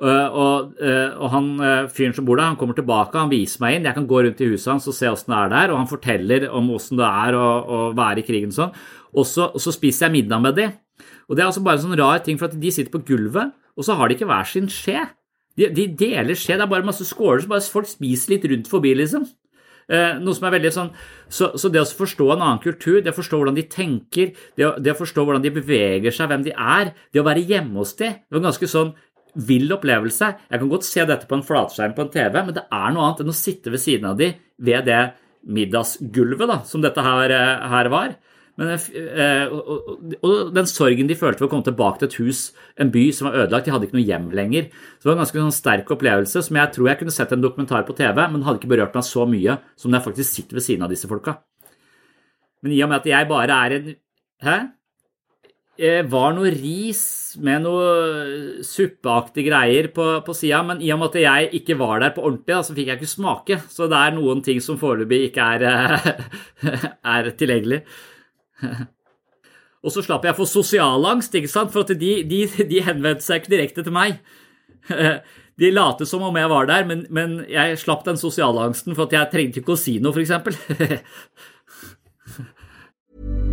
Uh, og, uh, og, han uh, fyren som bor der, han kommer tilbake, han viser meg inn. Jeg kan gå rundt i huset hans og se åssen det er der, og han forteller om åssen det er å, å, være i krigen og sånn. Og så, og så spiser jeg middag med de. Og det er altså bare en sånn rar ting, for at de sitter på gulvet, og så har de ikke hver sin skje. De, de deler skje, det er bare masse skåler, så bare folk spiser litt rundt forbi, liksom. noe som er veldig sånn, så, så, det å forstå en annen kultur, det å forstå hvordan de tenker, det å, det å forstå hvordan de beveger seg, hvem de er, det å være hjemme hos dem, det var ganske sånn vill opplevelse. Jeg kan godt se dette på en flatskjerm på en TV, men det er noe annet enn å sitte ved siden av de ved det middagsgulvet da, som dette her, eh, her var. Men, og, og, og, den sorgen de følte ved å komme tilbake til et hus, en by som var ødelagt, de hadde ikke noe hjem lenger. Så det var en ganske sånn sterk opplevelse som jeg tror jeg kunne sett en dokumentar på TV, men hadde ikke berørt meg så mye som når jeg faktisk sitter ved siden av disse folka. Men i og med at jeg bare er en Hæ? Eh, var noe ris med noe suppeaktige greier på, på sida, men i og med at jeg ikke var der på ordentlig, da, så fikk jeg ikke smake. Så det er noen ting som foreløpig ikke er, er tilgjengelig. Og så slapp jeg å få sosialangst, ikke sant? for de, de, de, henvendte seg ikke direkte til meg. De lot som om jeg var der, men, men jeg slapp den sosialangsten for at jeg trengte ikke å si noe, f.eks.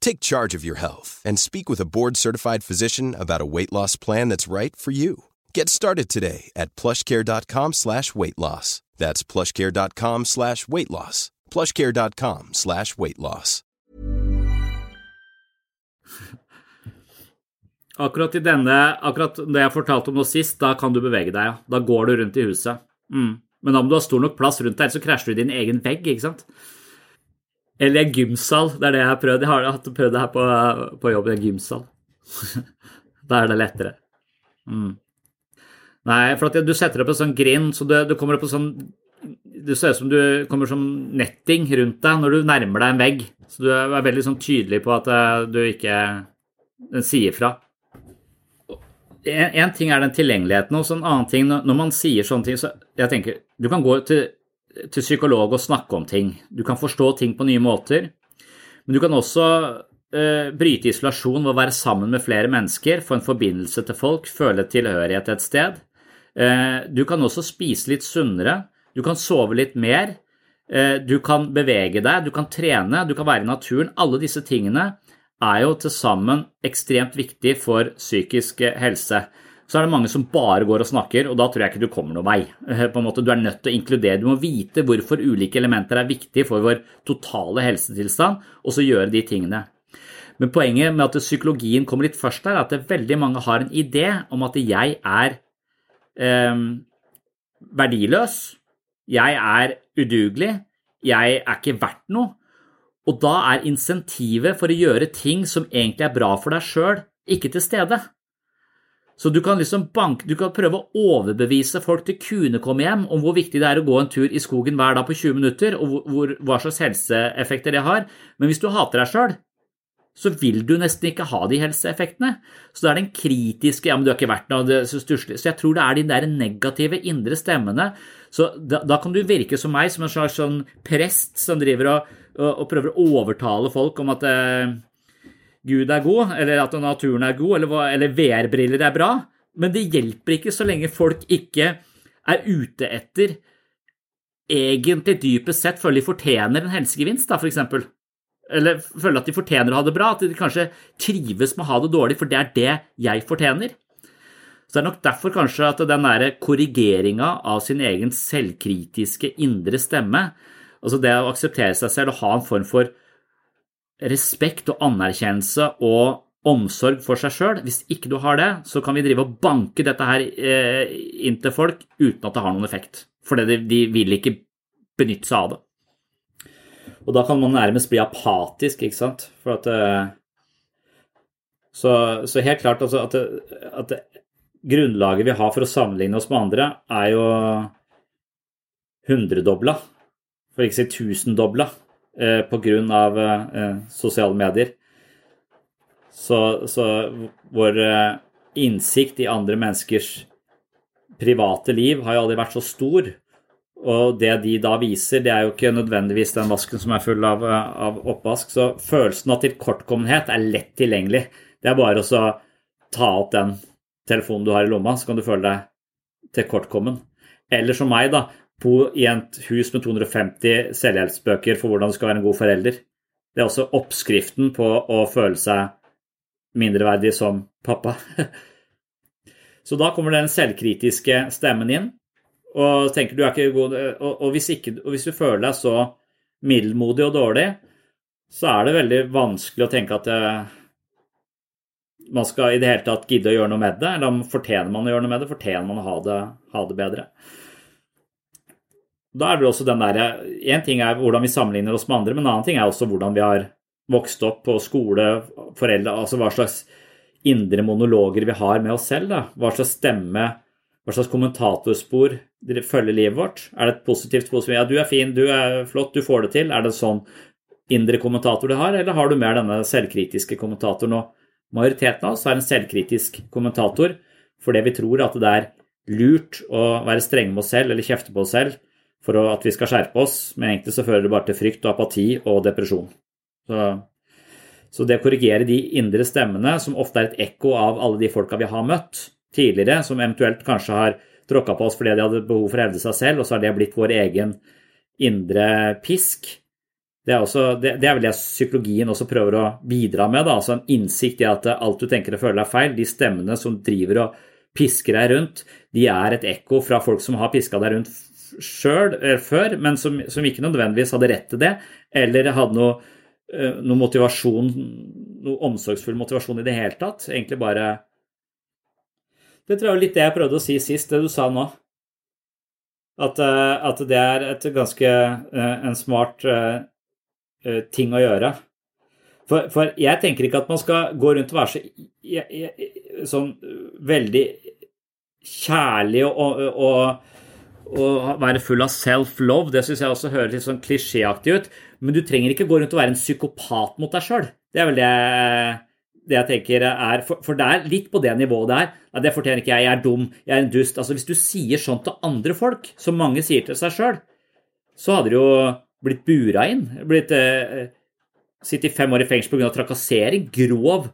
Take charge of your health and speak with a board-certified physician about a weight loss plan that's right for you. Get started today at plushcare.com slash weight loss. That's plushcare.com slash weight loss. plushcare.com slash weight loss. Akkurat i denne, akkurat det jeg fortalte om nå sist, da kan du bevege deg, ja. Da går du rundt i huset. Mm. Men må du ha stor nok plass rundt deg, så krasjer du i din egen vegg, ikke sant? Eller en gymsal, det er det jeg har prøvd. Jeg har hatt prøvd det her på, på jobb, en gymsal. da er det lettere. Mm. Nei, for at du setter opp en sånn grind, så du, du kommer opp på sånn Det ser ut som du kommer som netting rundt deg når du nærmer deg en vegg. Så du er veldig sånn tydelig på at eh, du ikke Den sier fra. En, en ting er den tilgjengeligheten, og så en annen ting når man sier sånne ting, så jeg tenker Du kan gå til til psykolog og snakke om ting. Du kan forstå ting på nye måter. Men du kan også eh, bryte isolasjon ved å være sammen med flere mennesker, få en forbindelse til folk, føle tilhørighet et sted. Eh, du kan også spise litt sunnere. Du kan sove litt mer. Eh, du kan bevege deg, du kan trene, du kan være i naturen. Alle disse tingene er jo til sammen ekstremt viktig for psykisk helse så er det mange som bare går og snakker, og da tror jeg ikke du kommer noen vei. Eh, på en måte, Du er nødt til å inkludere, du må vite hvorfor ulike elementer er viktige for vår totale helsetilstand, og så gjøre de tingene. Men poenget med at psykologien kommer litt først her, er at veldig mange har en idé om at jeg er eh, verdiløs, jeg er udugelig, jeg er ikke verdt noe. Og da er insentivet for å gjøre ting som egentlig er bra for deg sjøl, ikke til stede. Så du kan liksom banke, du kan prøve å overbevise folk til kuene komme hjem om hvor viktig det er å gå en tur i skogen hver dag på 20 minutter, og hvor, hva slags helseeffekter det har. Men hvis du hater deg sjøl, så vil du nesten ikke ha de helseeffektene. Så det er den kritiske ja, men du har ikke vært noe, det så stusslig. Så jeg tror det er de der negative indre stemmene. Så da, da, kan du virke som meg, som en slags sånn prest som driver og, og, og prøver å overtale folk om at eh, Gud er god, eller at naturen er god, eller, eller VR-briller er bra. Men det hjelper ikke så lenge folk ikke er ute etter egentlig dypest sett føler de fortjener en helsegevinst, da, f.eks. Eller føler at de fortjener å ha det bra, at de kanskje trives med å ha det dårlig, for det er det jeg fortjener. Så det er nok derfor kanskje at den derre korrigeringa av sin egen selvkritiske indre stemme, altså det å akseptere seg selv og ha en form for respekt og anerkjennelse og omsorg for seg sjøl. Hvis ikke du har det, så kan vi drive og banke dette her eh, inn til folk uten at det har noen effekt. For de, vil ikke benytte seg av det. Og da kan man nærmest bli apatisk, ikke sant. For at eh, så, så, helt klart altså at, at grunnlaget vi har for å sammenligne oss med andre, er jo hundredobla, for ikke å si tusendobla eh, pga. Eh, sosiale medier. Så, så vår eh, innsikt i andre menneskers private liv har jo aldri vært så stor. Og det de da viser, det er jo ikke nødvendigvis den vasken som er full av, eh, av oppvask. Så følelsen av tilkortkommenhet er lett tilgjengelig. Det er bare å ta opp den telefonen du har i lomma, så kan du føle deg tilkortkommen. Eller som meg, da bo i et hus med 250 selvhjelpsbøker for hvordan du skal være en god forelder. Det er også oppskriften på å føle seg mindreverdig som pappa. Så da kommer den selvkritiske stemmen inn, og tenker er god Og, hvis, ikke, og hvis du føler deg så middelmodig og dårlig, så er det veldig vanskelig å tenke at det, man skal i det hele tatt gidde å gjøre noe med det. Eller fortjener man å gjøre noe med det? Fortjener man å ha det, ha det bedre? Da er det også den der, En ting er hvordan vi sammenligner oss med andre, men en annen ting er også hvordan vi har vokst opp på skole, foreldre Altså hva slags indre monologer vi har med oss selv. Da. Hva slags stemme, hva slags kommentatorspor følger livet vårt. Er det et positivt spor som ja, du er fin, du er flott, du får det til? Er det en sånn indre kommentator du har, eller har du mer denne selvkritiske kommentatoren? Og majoriteten av oss er en selvkritisk kommentator, fordi vi tror at det er lurt å være strenge med oss selv eller kjefte på oss selv for at vi skal skjerpe oss, men egentlig så fører det bare til frykt og apati og depresjon. Så, så det å korrigere de indre stemmene, som ofte er et ekko av alle de folka vi har møtt tidligere, som eventuelt kanskje har tråkka på oss fordi de hadde behov for å hevde seg selv, og så har det blitt vår egen indre pisk. Det er, også, det, det er, vel det psykologien også prøver å bidra med. Da. altså En innsikt i at alt du tenker og føler er feil. De stemmene som driver og pisker deg rundt, de er et ekko fra folk som har piska deg rundt sjøl eh, før, men som, som, ikke nødvendigvis hadde rett til det, eller hadde noe, eh, noe motivasjon, noe omsorgsfull motivasjon i det hele tatt. Egentlig bare Det tror jeg er litt det jeg prøvde å si sist, det du sa nå. At, eh, at det er et ganske en smart ting å gjøre. For, for, jeg tenker ikke at man skal gå rundt og være så jeg, jeg, sånn veldig kjærlig og, og, og være full av self-love. Det syns jeg også høres litt sånn klisjéaktig ut. Men du trenger ikke gå rundt og være en psykopat mot deg sjøl. Det er vel det, det, jeg tenker er for, for, det er litt på det nivået der. Nei, det fortjener ikke jeg. Jeg er dum. Jeg er en dust. Altså, Hvis du sier sånn til andre folk, som mange sier til seg sjøl, så hadde du jo blitt bura inn. Blitt eh, Sittet fem år i fengsel pga. trakassering. Grov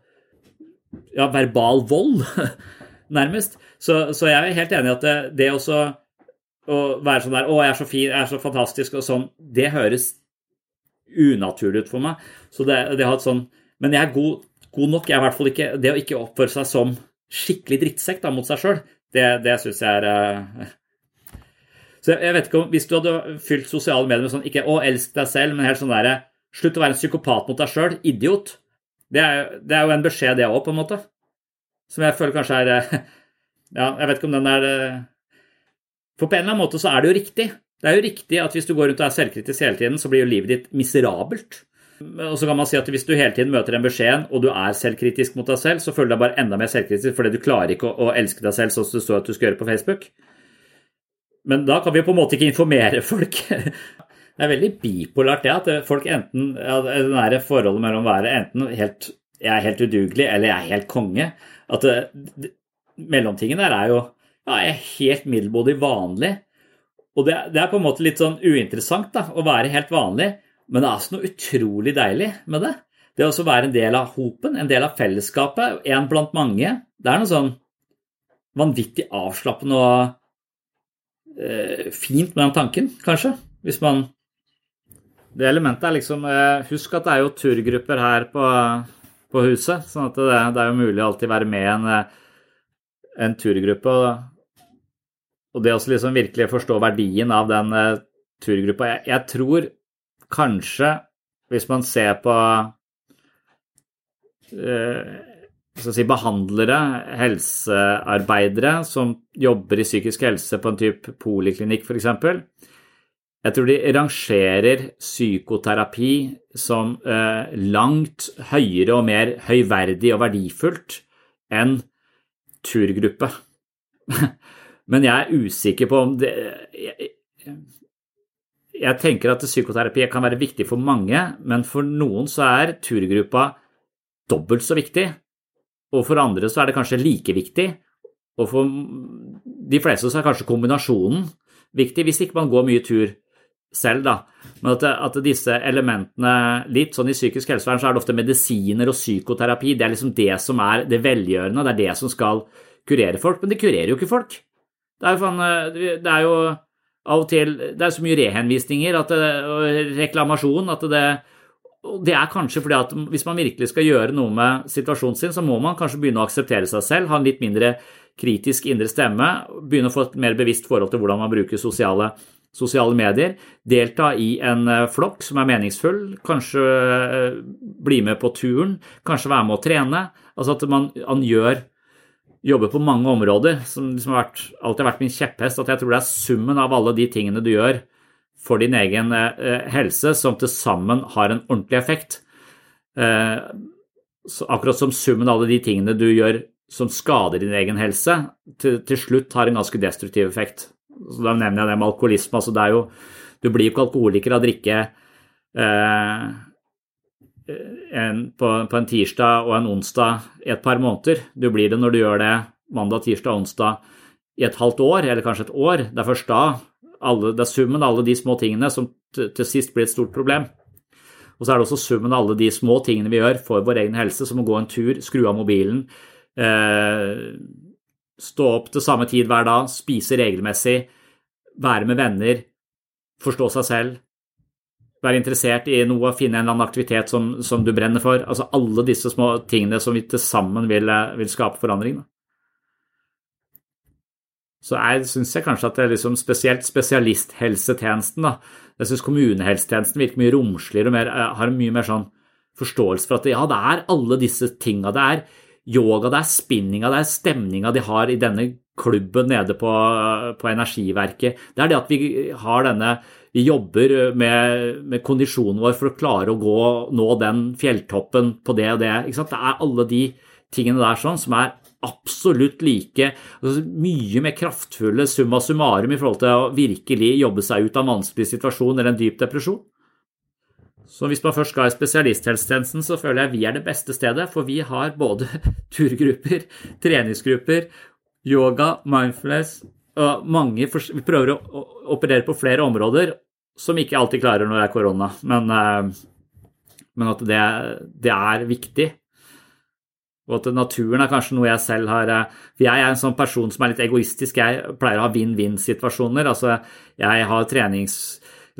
ja, verbal vold, nærmest. Så, så, jeg er helt enig i at det, det også å være sånn der 'Å, jeg er så fin, jeg er så fantastisk', og sånn, det høres unaturlig ut for meg. Så det, det har et sånn Men jeg er god, god, nok. Jeg er i hvert fall ikke Det å ikke oppføre seg som skikkelig drittsekk da, mot seg sjøl, det, det syns jeg er uh, Så jeg vet ikke om Hvis du hadde fylt sosiale medier med sånn ikke 'Å, elsk deg selv', men helt sånn derre Slutt å være en psykopat mot deg sjøl. Idiot. Det er, det er, jo en beskjed, det òg, på en måte. Som jeg føler kanskje er eh, Ja, jeg vet ikke om den er eh, For på en eller annen måte så er det jo riktig. Det er jo riktig at hvis du går rundt og er selvkritisk hele tiden, så blir jo livet ditt miserabelt. Og så kan man si at hvis du hele tiden møter den beskjeden, og du er selvkritisk mot deg selv, så føler du deg bare enda mer selvkritisk fordi du klarer ikke å, å elske deg selv sånn som du så at du skal gjøre på Facebook. Men da kan vi jo på en måte ikke informere folk. Det er veldig bipolart, det, at folk enten ja, Det nære forholdet mellom å være enten helt jeg er helt udugelig eller jeg er helt konge. At det, mellomtingen der er jo ja, jeg er helt middelmådig vanlig. Og det, det, er på en måte litt sånn uinteressant da, å være helt vanlig, men det er altså noe utrolig deilig med det. Det å være en del av hopen, en del av fellesskapet, en blant mange. Det er noe sånn vanvittig avslappende og eh, fint med den tanken, kanskje. Hvis man Det elementet er liksom eh, Husk at det er jo turgrupper her på, på huset, sånn at det, det, er jo mulig å alltid være med i en, eh, en turgruppe. Og det å liksom virkelig forstå verdien av den uh, turgruppa jeg, jeg, tror kanskje, hvis man ser på uh, si behandlere, helsearbeidere som jobber i psykisk helse på en type poliklinikk f.eks. Jeg tror de rangerer psykoterapi som eh, langt høyere og mer høyverdig og verdifullt enn turgruppe. Men jeg er usikker på om det jeg, jeg tenker at psykoterapi kan være viktig for mange, men for noen så er turgruppa dobbelt så viktig. Og for andre så er det kanskje like viktig. Og for de fleste så er kanskje kombinasjonen viktig, hvis ikke man går mye tur selv, da. Men at, at, disse elementene litt sånn I psykisk helsevern så er det ofte medisiner og psykoterapi. Det er liksom det som er det velgjørende, det er det som skal kurere folk. Men det kurerer jo ikke folk. Det er jo, eh, det er jo av og til Det er så mye rehenvisninger det, og reklamasjon at det det er kanskje fordi at hvis man virkelig skal gjøre noe med situasjonen sin, så må man kanskje begynne å akseptere seg selv, ha en litt mindre kritisk indre stemme, begynne å få et mer bevisst forhold til hvordan man bruker sosiale, sosiale medier, delta i en eh, flokk som er meningsfull, kanskje eh, bli med på turen, kanskje være med å trene. Altså at man, man gjør jobber på mange områder, som liksom har vært, alltid har vært min kjepphest. At jeg tror det er summen av alle de tingene du gjør for din egen eh, helse, som til sammen har en ordentlig effekt. Eh, akkurat som summen av alle de tingene du gjør som skader din egen helse, til, til slutt har en ganske destruktiv effekt. Så da nevner jeg det med alkoholisme. altså det er jo, Du blir jo ikke alkoholiker av å drikke eh, en, på, på, en tirsdag og en onsdag i et par måneder. Du blir det når du gjør det mandag, tirsdag, onsdag i et halvt år, eller kanskje et år. Det er først da alle, det er summen av alle de små tingene som til sist blir et stort problem. Og så er det også summen av alle de små tingene vi gjør for vår egen helse, som å gå en tur, skru av mobilen, eh, stå opp til samme tid hver dag, spise regelmessig, være med venner, forstå seg selv, være interessert i noe, finne en eller annen aktivitet som, som du brenner for. Altså alle disse små tingene som vi til sammen vil, eh, vil skape forandring. Da. Så jeg syns jeg kanskje at det er liksom spesielt spesialisthelsetjenesten, da. Jeg syns kommunehelsetjenesten virker mye romsligere og mer, eh, har mye mer sånn forståelse for at ja, det er alle disse tinga. Det er yoga, det er spinninga, det er stemninga de har i denne klubben nede på, på Energiverket. Det er det at vi har denne Vi jobber med, med, kondisjonen vår for å klare å gå, nå den fjelltoppen på det og det. Det er alle de tingene der sånn som er absolutt like altså Mye mer kraftfulle summa summarum i forhold til å virkelig jobbe seg ut av en vanskelig situasjon eller en dyp depresjon. Så hvis man først skal i spesialisthelsetjenesten, så føler jeg vi er det beste stedet, for vi har både turgrupper, treningsgrupper, yoga, mindfulness mange Vi prøver å operere på flere områder som ikke alltid klarer når det er korona, men, eh, men at det, det, er viktig. Og at naturen er kanskje noe jeg selv har eh, For jeg er en sånn person som er litt egoistisk. Jeg pleier å ha vinn-vinn-situasjoner. Altså, jeg har trenings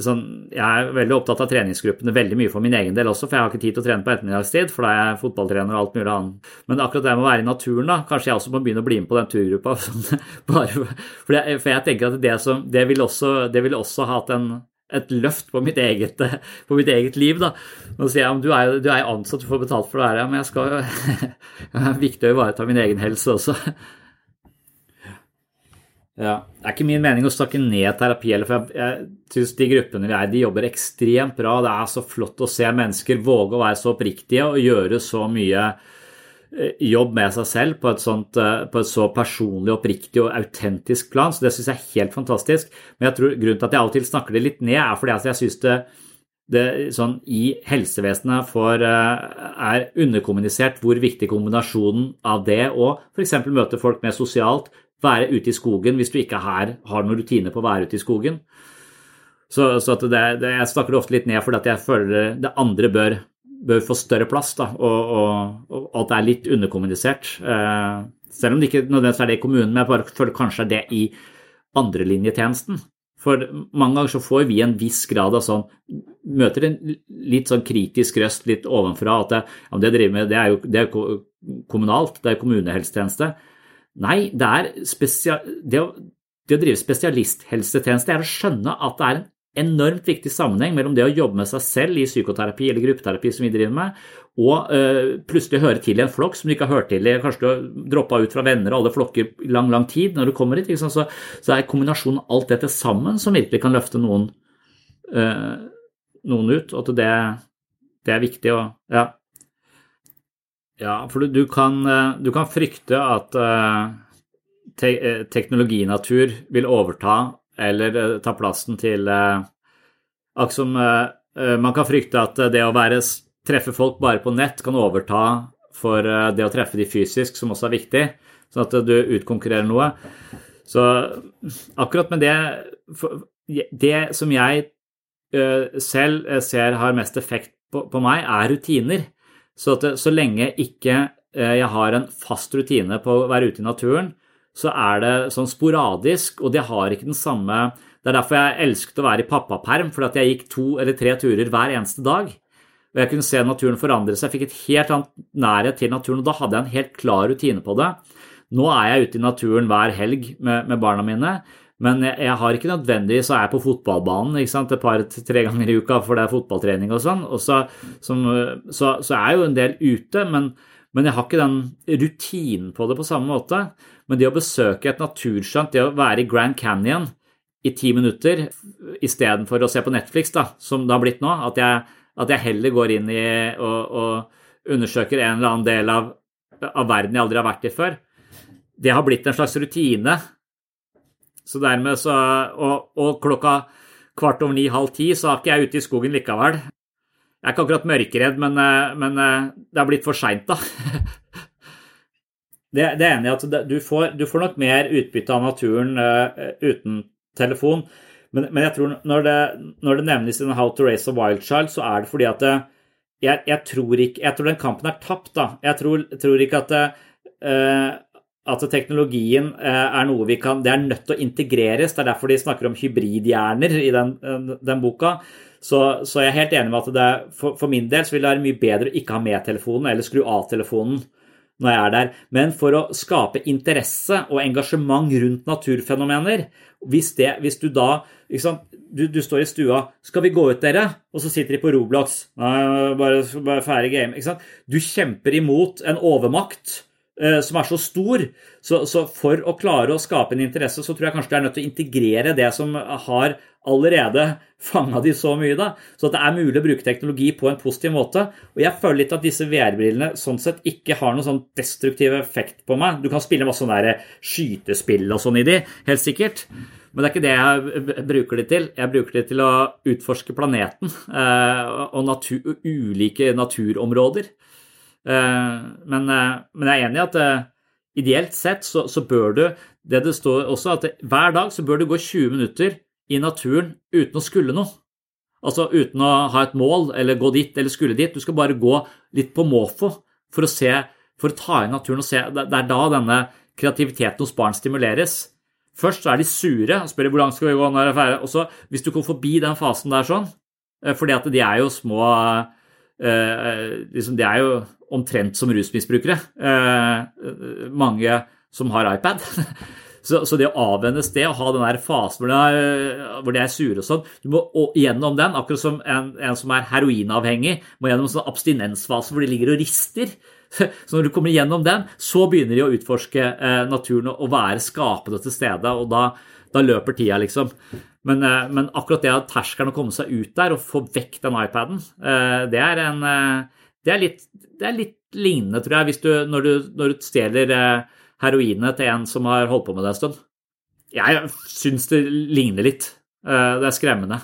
sånn, Jeg er veldig opptatt av treningsgruppene veldig mye for min egen del også, for jeg har ikke tid til å trene på ettermiddagstid, for da er jeg fotballtrener og alt mulig annet. Men akkurat det med å være i naturen, da, kanskje jeg også må begynne å bli med på den turgruppa. Sånn, bare, for, jeg, for, jeg, tenker at det, som, det vil også, det vil også hatt en et løft på mitt eget, på mitt eget liv. Da. Nå sier jeg du er, du er ansatt, du får betalt for det her, men jeg skal, det er viktig å ivareta min egen helse også. Ja. Det er ikke min mening å snakke ned terapi, for jeg, jeg syns de gruppene vi er de jobber ekstremt bra. Det er så flott å se mennesker våge å være så oppriktige og gjøre så mye eh, jobb med seg selv på et, sånt, eh, på et så personlig, oppriktig og autentisk plan. Så det syns jeg er helt fantastisk. Men jeg tror grunnen til at jeg av og til snakker det litt ned, er fordi jeg syns det, det sånn, i helsevesenet for, eh, er underkommunisert hvor viktig kombinasjonen av det og f.eks. møte folk mer sosialt, være ute i skogen hvis du ikke her har noen rutine på å være ute i skogen. Så, så det, det, jeg snakker det ofte litt ned fordi at jeg føler det andre bør, bør få større plass, da, og, og, og, at det er litt underkommunisert. Eh, selv om det ikke nødvendigvis er det i kommunen, men jeg bare føler kanskje det er i andrelinjetjenesten. For mange ganger så får vi en viss grad av sånn Møter en litt sånn kritisk røst litt ovenfra at det, ja, det, med, det er jo det er kommunalt, det er kommunehelsetjeneste. Nei, det, det, å, det å drive spesialisthelsetjeneste er å skjønne at det er en enormt viktig sammenheng mellom det å jobbe med seg selv i psykoterapi eller gruppeterapi som vi driver med, og øh, plutselig høre til i en flokk som du ikke har hørt til i. Kanskje du har droppa ut fra venner og alle flokker lang, lang tid når du kommer hit. Så, så, det er kombinasjonen av alt dette sammen som virkelig kan løfte noen, øh, noen ut, og at det, det er viktig. Og, ja. Ja, for du kan, eh, du kan frykte at eh, te eh, teknologinatur vil overta eller ta plassen til Akkurat som man kan frykte at det å være, treffe folk bare på nett kan overta for det å treffe de fysisk, som også er viktig, sånn at du utkonkurrerer noe. Så akkurat med det Det som jeg selv ser har mest effekt på, på meg, er rutiner. Så, at, så lenge ikke eh, jeg har en fast rutine på å være ute i naturen, så er det sånn sporadisk, og det har ikke den samme Det er derfor jeg elsket å være i pappaperm, fordi jeg gikk to eller tre turer hver eneste dag. Og jeg kunne se naturen forandre seg. Jeg fikk et helt annet nærhet til naturen, og da hadde jeg en helt klar rutine på det. Nå er jeg ute i naturen hver helg med, med barna mine, men jeg, jeg, har ikke nødvendigvis så er jeg på fotballbanen et par-tre ganger i uka, for det er fotballtrening og sånn. Og så, som, så, så, er jeg jo en del ute, men, men, jeg har ikke den rutinen på det på samme måte. Men det å besøke et naturskjønt, det å være i Grand Canyon i ti minutter istedenfor å se på Netflix, da, som det har blitt nå, at jeg, at jeg heller går inn i og, og undersøker en eller annen del av, av verden jeg aldri har vært i før, det har blitt en slags rutine så dermed så Og, og klokka kvart over ni-halv ti så er ikke jeg ute i skogen likevel. Jeg er ikke akkurat mørkeredd, men, eh, men eh, det har blitt for seint, da. det, det er enig at du, får, du, får, nok mer utbytte av naturen uh, uten telefon. Men, men, jeg tror når det, når det nevnes i How to Raise a Wild Child, så er det fordi at det, jeg, jeg, tror ikke Jeg tror den kampen er tapt, da. Jeg tror, tror ikke at, uh, at teknologien uh, er noe vi kan Det er nødt til å integreres. Det er derfor de snakker om hybridhjerner i den, den boka. Så, så, jeg er helt enig med at det, for, for, min del så vil det være mye bedre å ikke ha med telefonen eller skru av telefonen når jeg er der. Men for å skape interesse og engasjement rundt naturfenomener Hvis, det, hvis du da du, du, står i stua 'Skal vi gå ut, dere?' Og så sitter de på Roblox. Nei, bare, bare ferdig game. Du kjemper imot en overmakt eh, som er så stor. Så, så, for å klare å skape en interesse, så tror jeg kanskje du er nødt til å integrere det som har allerede fanga de så mye, da. Så at det er mulig å bruke teknologi på en positiv måte. Og jeg føler litt at disse VR-brillene sånn sett ikke har noen sånn destruktiv effekt på meg. Du kan spille masse sånne skytespill og sånn i de, helt sikkert. Men det er ikke det jeg bruker det til. Jeg bruker det til å utforske planeten eh, og natur, ulike naturområder. Eh, men, eh, men, jeg er enig i at ideelt sett så, så, bør du Det det står også, at hver dag så bør du gå 20 minutter i naturen uten å skulle noe. Altså uten å ha et mål eller gå dit eller skulle dit. Du skal bare gå litt på måfå for å se, for å ta inn naturen og se. Det er da denne kreativiteten hos barn stimuleres. Først så er de sure og spør hvor langt skal vi gå når det er ferdig. Og så, hvis du går forbi den fasen der sånn, eh, fordi at de er jo små eh, liksom, De er jo omtrent som rusmisbrukere, eh, mange som har iPad. Så, så, det å avvennes det, og ha den der fasen hvor, hvor de er sure og sånn Du må gjennom den, akkurat som en, en som er heroinavhengig, må gjennom en sånn abstinensfase hvor de ligger og rister. Så når du kommer gjennom den, så begynner de å utforske eh, naturen og være skapende til stede, og da, da løper tida, liksom. Men, eh, men, akkurat det at terskelen å komme seg ut der og få vekk den iPaden, eh, det er en eh, det er, litt, det er litt, lignende, tror jeg, du, når, du, når du stjeler eh, heroinet til en som har holdt på med det en stund. Jeg syns det ligner litt. Eh, det er skremmende.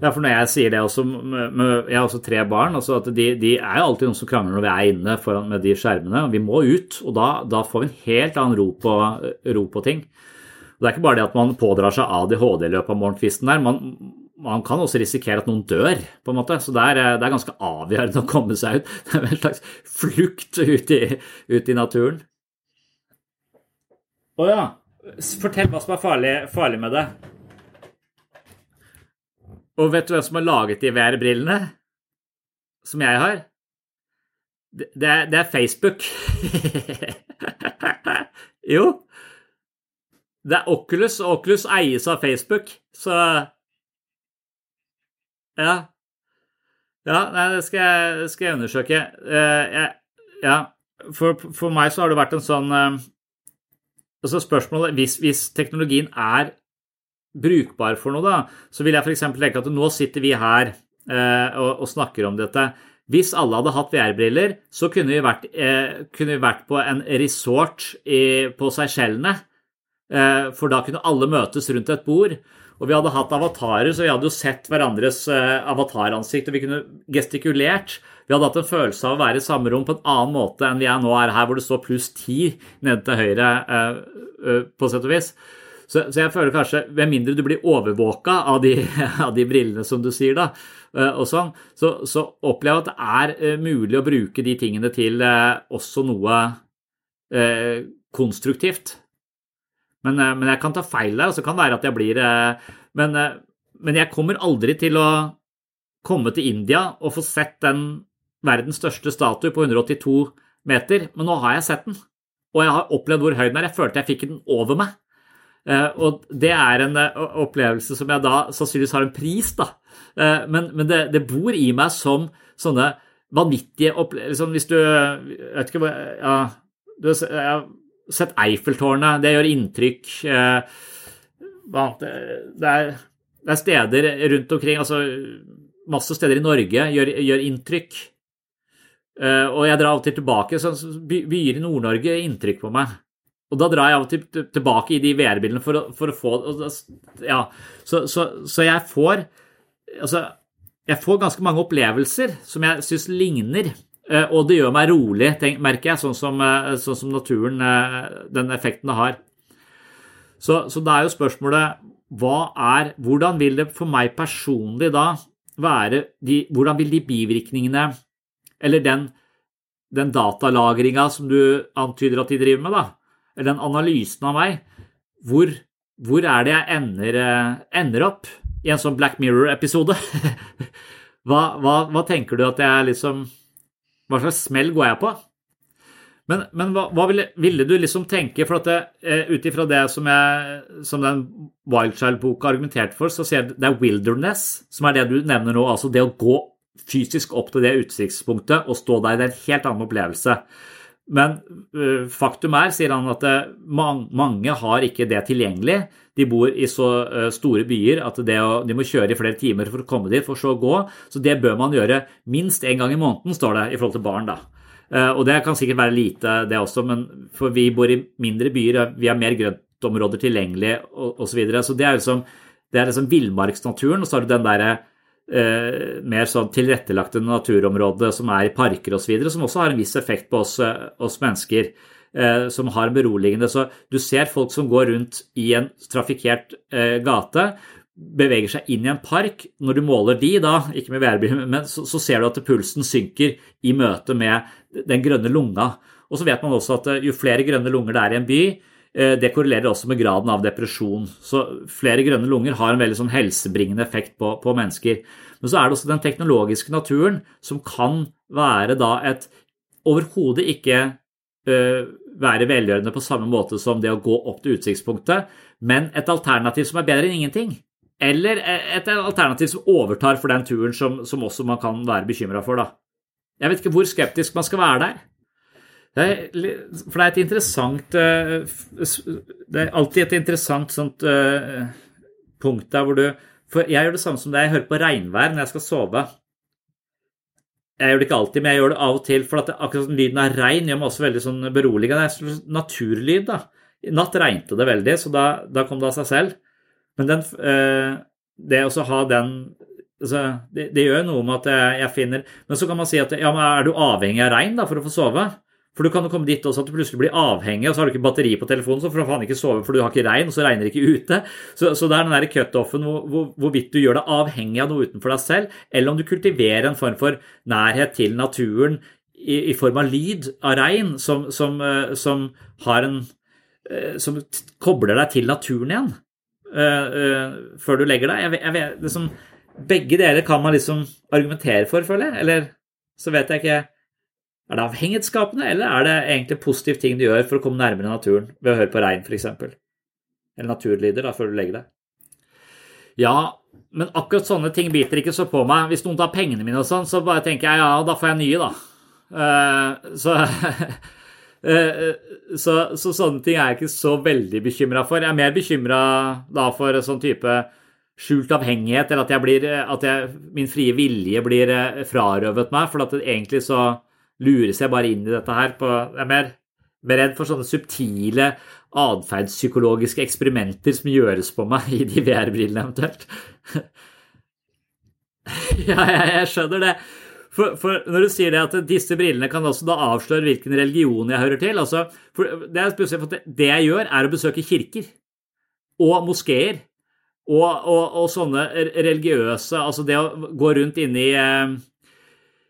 Ja, for når jeg sier det også Jeg har også tre barn. altså at de, de er jo alltid noen som krangler når vi er inne foran med de skjermene. Vi må ut, og da, da får vi en helt annen ro på, ro på, ting. Og Det er ikke bare det at man pådrar seg ADHD i løpet av morgenkvisten der. Man, man, kan også risikere at noen dør, på en måte. Så det er, det er ganske avgjørende å komme seg ut. Det er en slags flukt ut i, ut i naturen. Å ja. Fortell hva som er farlig, farlig med det. Og vet du hvem som har laget de VR-brillene? Som jeg har? Det, det, er, det er, Facebook. jo. Det er Oculus, og Oculus eies av Facebook, så Ja. Ja, nei, det skal jeg, skal jeg undersøke. Uh, jeg, ja, for, for, meg så har det vært en sånn uh, Altså spørsmålet hvis, hvis teknologien er brukbar for noe, da, så vil jeg f.eks. tenke at nå sitter vi her uh, og, og, snakker om dette. Hvis alle hadde hatt VR-briller, så kunne vi, vært, kunne vi vært, på en resort i, på Seychellene. For da kunne alle møtes rundt et bord. Og vi hadde hatt avatarer, så vi hadde jo sett hverandres eh, avataransikt, og vi kunne gestikulert. Vi hadde hatt en følelse av å være i samme rom på en annen måte enn vi er nå er her, hvor det står pluss ti nede til høyre, eh, eh, på sett og vis. Så, jeg føler kanskje, med mindre du blir overvåka av, av, de brillene som du sier, da, og sånn, så, så, opplever jeg at det er mulig å bruke de tingene til også noe konstruktivt. Men, men, jeg kan ta feil der, og så kan det være at jeg blir men, men jeg kommer aldri til å komme til India og få sett den verdens største statue på 182 meter, men nå har jeg sett den. Og jeg har opplevd hvor høy den er. Jeg følte jeg fikk den over meg. Eh, og det er en eh, opplevelse som jeg da sannsynligvis har en pris, da. Eh, men, men det, det, bor i meg som sånne vanvittige opplevelser liksom Hvis du vet ikke hvor ja, Jeg sett Eiffeltårnet, det gjør inntrykk. Er, det er steder rundt omkring, altså masse steder i Norge gjør, gjør inntrykk. Og jeg drar av og til tilbake. så Byer i Nord-Norge inntrykk på meg. Og da drar jeg av og til tilbake i de VR-bildene for, for, å få Ja, så, så, så, jeg får Altså, jeg får ganske mange opplevelser som jeg syns ligner Eh, og det gjør meg rolig, merker jeg, sånn som, eh, sånn som, naturen, den effekten det har. Så, så det er jo spørsmålet er, Hvordan vil det for meg personlig da være de, Hvordan vil de bivirkningene, eller den, den datalagringa som du antyder at de driver med, da, eller den analysen av meg, hvor, hvor er det jeg ender, ender opp i en sånn Black Mirror-episode? hva, hva, hva tenker du at jeg liksom hva slags smell går jeg på? Men, men hva, hva ville, ville, du liksom tenke For at uh, ut ifra det som, jeg, som den Wildchild-boka argumenterte for, så sier jeg det er wilderness, som er det du nevner nå. Altså det å gå fysisk opp til det utsiktspunktet og stå der. Det er en helt annen opplevelse. Men uh, faktum er, sier han, at man, mange har ikke det tilgjengelig. De bor i så uh, store byer at å, de må kjøre i flere timer for å komme dit, for så å gå. Så det bør man gjøre minst én gang i måneden, står det i forhold til barn. da. Og det kan sikkert være lite, det også, men for vi bor i mindre byer, vi har mer grøntområder tilgjengelig osv. Så, videre. så det er liksom, det liksom villmarksnaturen, og så har du den derre eh, mer sånn tilrettelagte naturområder som er i parker osv., som også har en viss effekt på oss, eh, oss mennesker. Eh, som har beroligende. Så du ser folk som går rundt i en trafikkert eh, gate, beveger seg inn i en park. Når du måler de, da, ikke med VR-bil, men så, så, ser du at pulsen synker i møte med den grønne lunga. Og så vet man også at eh, jo flere grønne lunger det er i en by, eh, det korrelerer også med graden av depresjon. Så flere grønne lunger har en veldig sånn helsebringende effekt på, på mennesker. Men så er det også den teknologiske naturen som kan være da et overhodet ikke uh, være velgjørende på samme måte som det å gå opp til utsiktspunktet, men et alternativ som er bedre enn ingenting. Eller et alternativ som overtar for den turen som, som også man kan være bekymra for. da. Jeg vet ikke hvor skeptisk man skal være der. Det er, for det er et interessant Det er alltid et interessant sånt punkt der hvor du for jeg gjør det samme som deg. Jeg hører på regnvær når jeg skal sove. Jeg gjør det ikke alltid, men jeg gjør det av og til. For det, akkurat som lyden av regn gjør meg også veldig sånn beroligende. Det er naturlyd, da. I natt regnet det veldig, så da, da kom det av seg selv. Men den, øh, det å ha den altså, det, det, gjør noe med at jeg, jeg, finner Men så kan man si at ja, men er du avhengig av regn da, for å få sove? For du kan jo komme dit også at du plutselig blir avhengig, og så har du ikke batteri på telefonen, så får du faen ikke sove for du har ikke regn, og så regner det ikke ute. Så, så det er den der cutoffen hvor, hvor, hvorvidt du gjør deg avhengig av noe utenfor deg selv, eller om du kultiverer en form for nærhet til naturen i, i form av lyd av regn, som, som, uh, som en uh, Som kobler deg til naturen igjen uh, før du legger deg. Jeg, jeg vet, liksom, begge deler kan man liksom argumentere for, føler jeg. Eller så vet jeg ikke er det avhengighetsskapende, eller er det egentlig positive ting du gjør for å komme nærmere naturen ved å høre på regn, f.eks.? Eller naturlyder, da, før du legger deg? Ja, men akkurat sånne ting biter ikke så på meg. Hvis noen tar pengene mine og sånn, så bare tenker jeg ja, da får jeg nye, da. Uh, så, uh, så, så, sånne ting er jeg ikke så veldig bekymra for. Jeg er mer bekymra da for sånn type skjult avhengighet, eller at, jeg blir, at jeg, min frie vilje blir eh, frarøvet meg. For at det egentlig så lurer seg bare inn i dette her. På, jeg er mer, mer redd for sånne subtile atferdspsykologiske eksperimenter som gjøres på meg i de VR-brillene eventuelt. ja, jeg, jeg, skjønner det. For, for, når du sier det at disse brillene kan også da avsløre hvilken religion jeg hører til altså, det, det jeg gjør, er å besøke kirker og moskeer. Og, og, og, sånne religiøse Altså det å gå rundt inni, eh,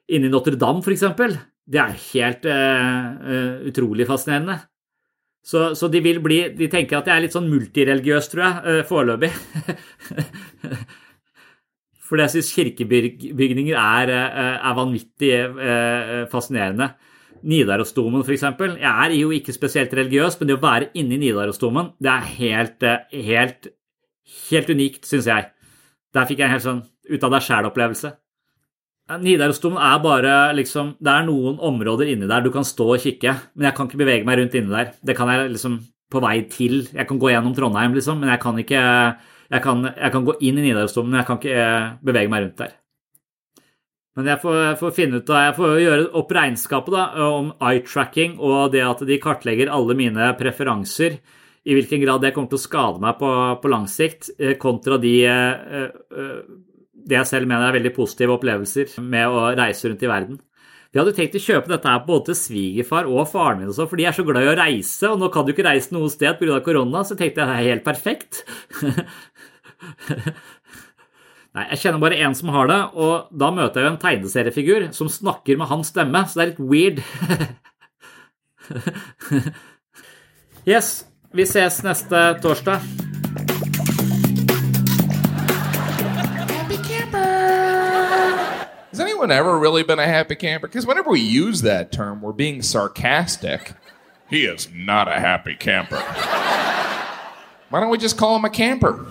i Notre-Dame, eksempel det er helt uh, utrolig fascinerende. Så, så, de bli De tenker at jeg er litt sånn multireligiøs, tror jeg, uh, foreløpig. Fordi jeg syns kirkebygninger er, er vanvittig fascinerende. Nidarosdomen, f.eks. Jeg er jo ikke spesielt religiøs, men det å være inne i Nidarosdomen, det er helt, helt, helt unikt, syns jeg. Der fikk jeg en helt sånn ut av deg sjæl-opplevelse. Nidarosdomen er bare liksom Det er noen områder inni der du kan stå og kikke, men jeg kan ikke bevege meg rundt inni der. Det kan jeg liksom på vei til. Jeg kan gå gjennom Trondheim, liksom, men jeg kan ikke Jeg kan, jeg kan gå inn i Nidarosdomen, men jeg kan ikke eh, bevege meg rundt der. Men jeg får, får finne ut Jeg får gjøre opp regnskapet da, om eye-tracking og det at de kartlegger alle mine preferanser i hvilken grad det kommer til å skade meg på, på lang sikt, eh, kontra de eh, uh, det jeg selv mener er veldig positive opplevelser med å reise rundt i verden. Vi hadde tenkt å kjøpe dette her både til svigerfar og faren min, også, for de er så glad i å reise, og nå kan du ikke reise noe sted pga. korona, så tenkte jeg det er helt perfekt. Nei, jeg kjenner bare en som har det, og da møter jeg jo en tegneseriefigur som snakker med hans stemme, så det er litt weird. yes, vi ses neste torsdag. Anyone ever really been a happy camper? Because whenever we use that term, we're being sarcastic. He is not a happy camper. Why don't we just call him a camper?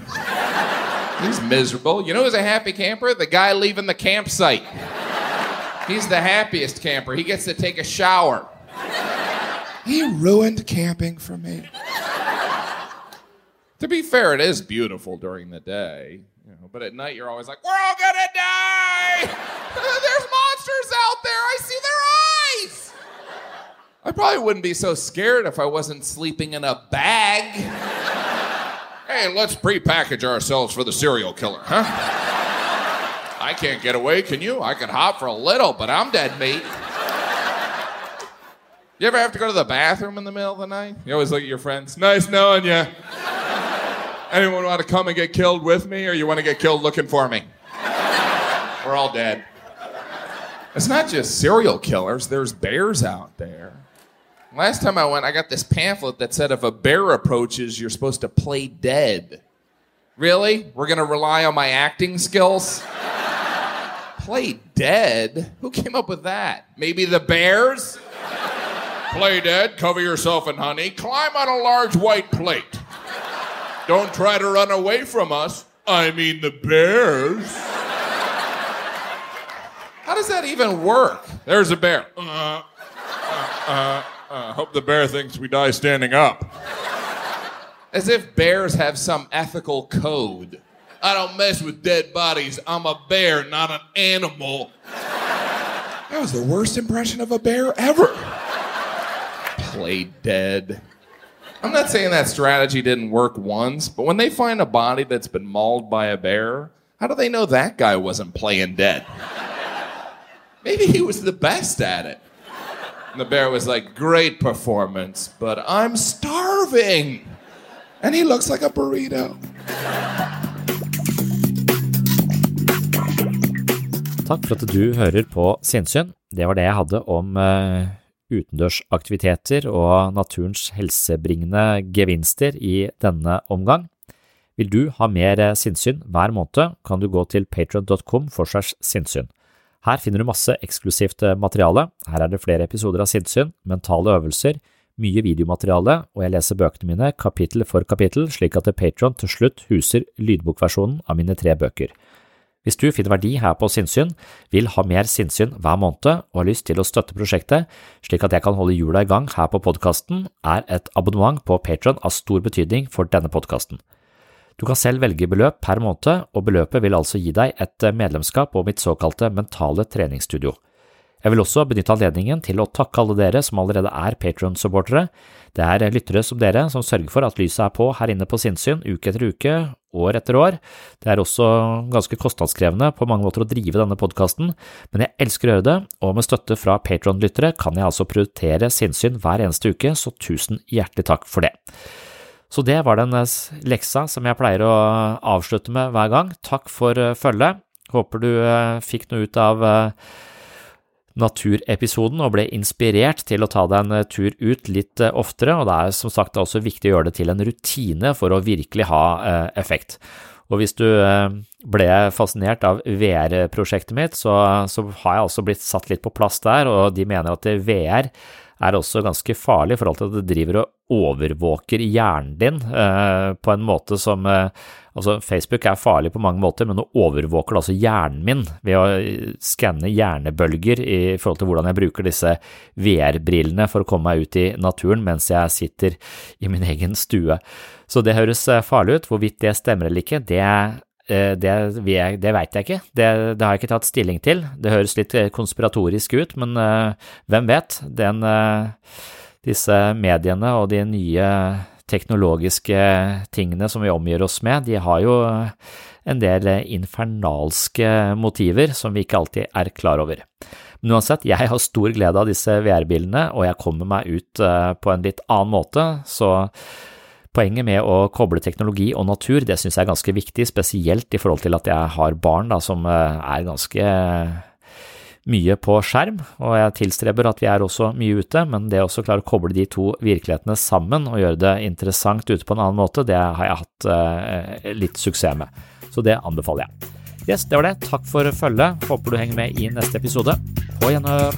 He's miserable. You know who's a happy camper? The guy leaving the campsite. He's the happiest camper. He gets to take a shower. He ruined camping for me. to be fair, it is beautiful during the day, you know, but at night you're always like, "We're all gonna die! There's monsters out there! I see their eyes!" I probably wouldn't be so scared if I wasn't sleeping in a bag. hey, let's prepackage ourselves for the serial killer, huh? I can't get away, can you? I can hop for a little, but I'm dead meat. You ever have to go to the bathroom in the middle of the night? You always look at your friends. Nice knowing you. Anyone want to come and get killed with me, or you want to get killed looking for me? We're all dead. It's not just serial killers, there's bears out there. Last time I went, I got this pamphlet that said if a bear approaches, you're supposed to play dead. Really? We're going to rely on my acting skills? play dead? Who came up with that? Maybe the bears? Play dead, cover yourself in honey, climb on a large white plate. Don't try to run away from us. I mean, the bears. How does that even work? There's a bear. Uh, uh, uh, uh, hope the bear thinks we die standing up. As if bears have some ethical code. I don't mess with dead bodies. I'm a bear, not an animal. That was the worst impression of a bear ever. Play dead. I'm not saying that strategy didn't work once, but when they find a body that's been mauled by a bear, how do they know that guy wasn't playing dead? Maybe he was the best at it. And the bear was like, Great performance, but I'm starving. And he looks like a burrito. Takk for at du hører på Sinnsyn. Det var det jeg hadde om uh, utendørsaktiviteter og naturens helsebringende gevinster i denne omgang. Vil du ha mer sinnssyn hver måned, kan du gå til patron.com for segs sinnssyn. Her finner du masse eksklusivt materiale, her er det flere episoder av sinnssyn, mentale øvelser, mye videomateriale, og jeg leser bøkene mine kapittel for kapittel, slik at Patron til slutt huser lydbokversjonen av mine tre bøker. Hvis du finner verdi her på Sinnsyn, vil ha mer sinnssyn hver måned og har lyst til å støtte prosjektet slik at jeg kan holde hjula i gang her på podkasten, er et abonnement på Patron av stor betydning for denne podkasten. Du kan selv velge beløp per måned, og beløpet vil altså gi deg et medlemskap på mitt såkalte mentale treningsstudio. Jeg vil også benytte anledningen til å takke alle dere som allerede er Patron-supportere. Det er lyttere som dere som sørger for at lyset er på her inne på sinnssyn uke etter uke, år etter år. Det er også ganske kostnadskrevende på mange måter å drive denne podkasten, men jeg elsker å gjøre det, og med støtte fra Patron-lyttere kan jeg altså prioritere sinnssyn hver eneste uke, så tusen hjertelig takk for det. Så det var den leksa som jeg pleier å avslutte med hver gang. Takk for følget. Håper du fikk noe ut av naturepisoden og ble inspirert til å ta deg en tur ut litt oftere, og det er som sagt også viktig å gjøre det til en rutine for å virkelig ha effekt. Og hvis du ble fascinert av VR-prosjektet mitt, så, så, har jeg også blitt satt litt på plass der, og de mener at VR er også ganske farlig i forhold til at det driver og overvåker hjernen din eh, på en måte som eh, Altså, Facebook er farlig på mange måter, men nå overvåker det altså hjernen min ved å skanne hjernebølger i forhold til hvordan jeg bruker disse VR-brillene for å komme meg ut i naturen mens jeg sitter i min egen stue. Så det høres farlig ut. Hvorvidt det stemmer eller ikke, det det, det veit jeg ikke, det, det, har jeg ikke tatt stilling til. Det høres litt konspiratorisk ut, men uh, hvem vet? Den, disse mediene og de nye teknologiske tingene som vi omgir oss med, de har jo en del infernalske motiver som vi ikke alltid er klar over. Men uansett, jeg har stor glede av disse VR-bilene, og jeg kommer meg ut eh, på en litt annen måte, så Poenget med å koble teknologi og natur, det synes jeg er ganske viktig, spesielt i forhold til at jeg har barn da, som eh, er ganske mye på skjerm, og jeg tilstreber at vi er også mye ute, men det å klare å koble de to virkelighetene sammen og gjøre det interessant ute på en annen måte, det har jeg hatt eh, litt suksess med. Så det anbefaler jeg. Yes, det var det. Takk for følget. Håper du henger med i neste episode. På gjenhør.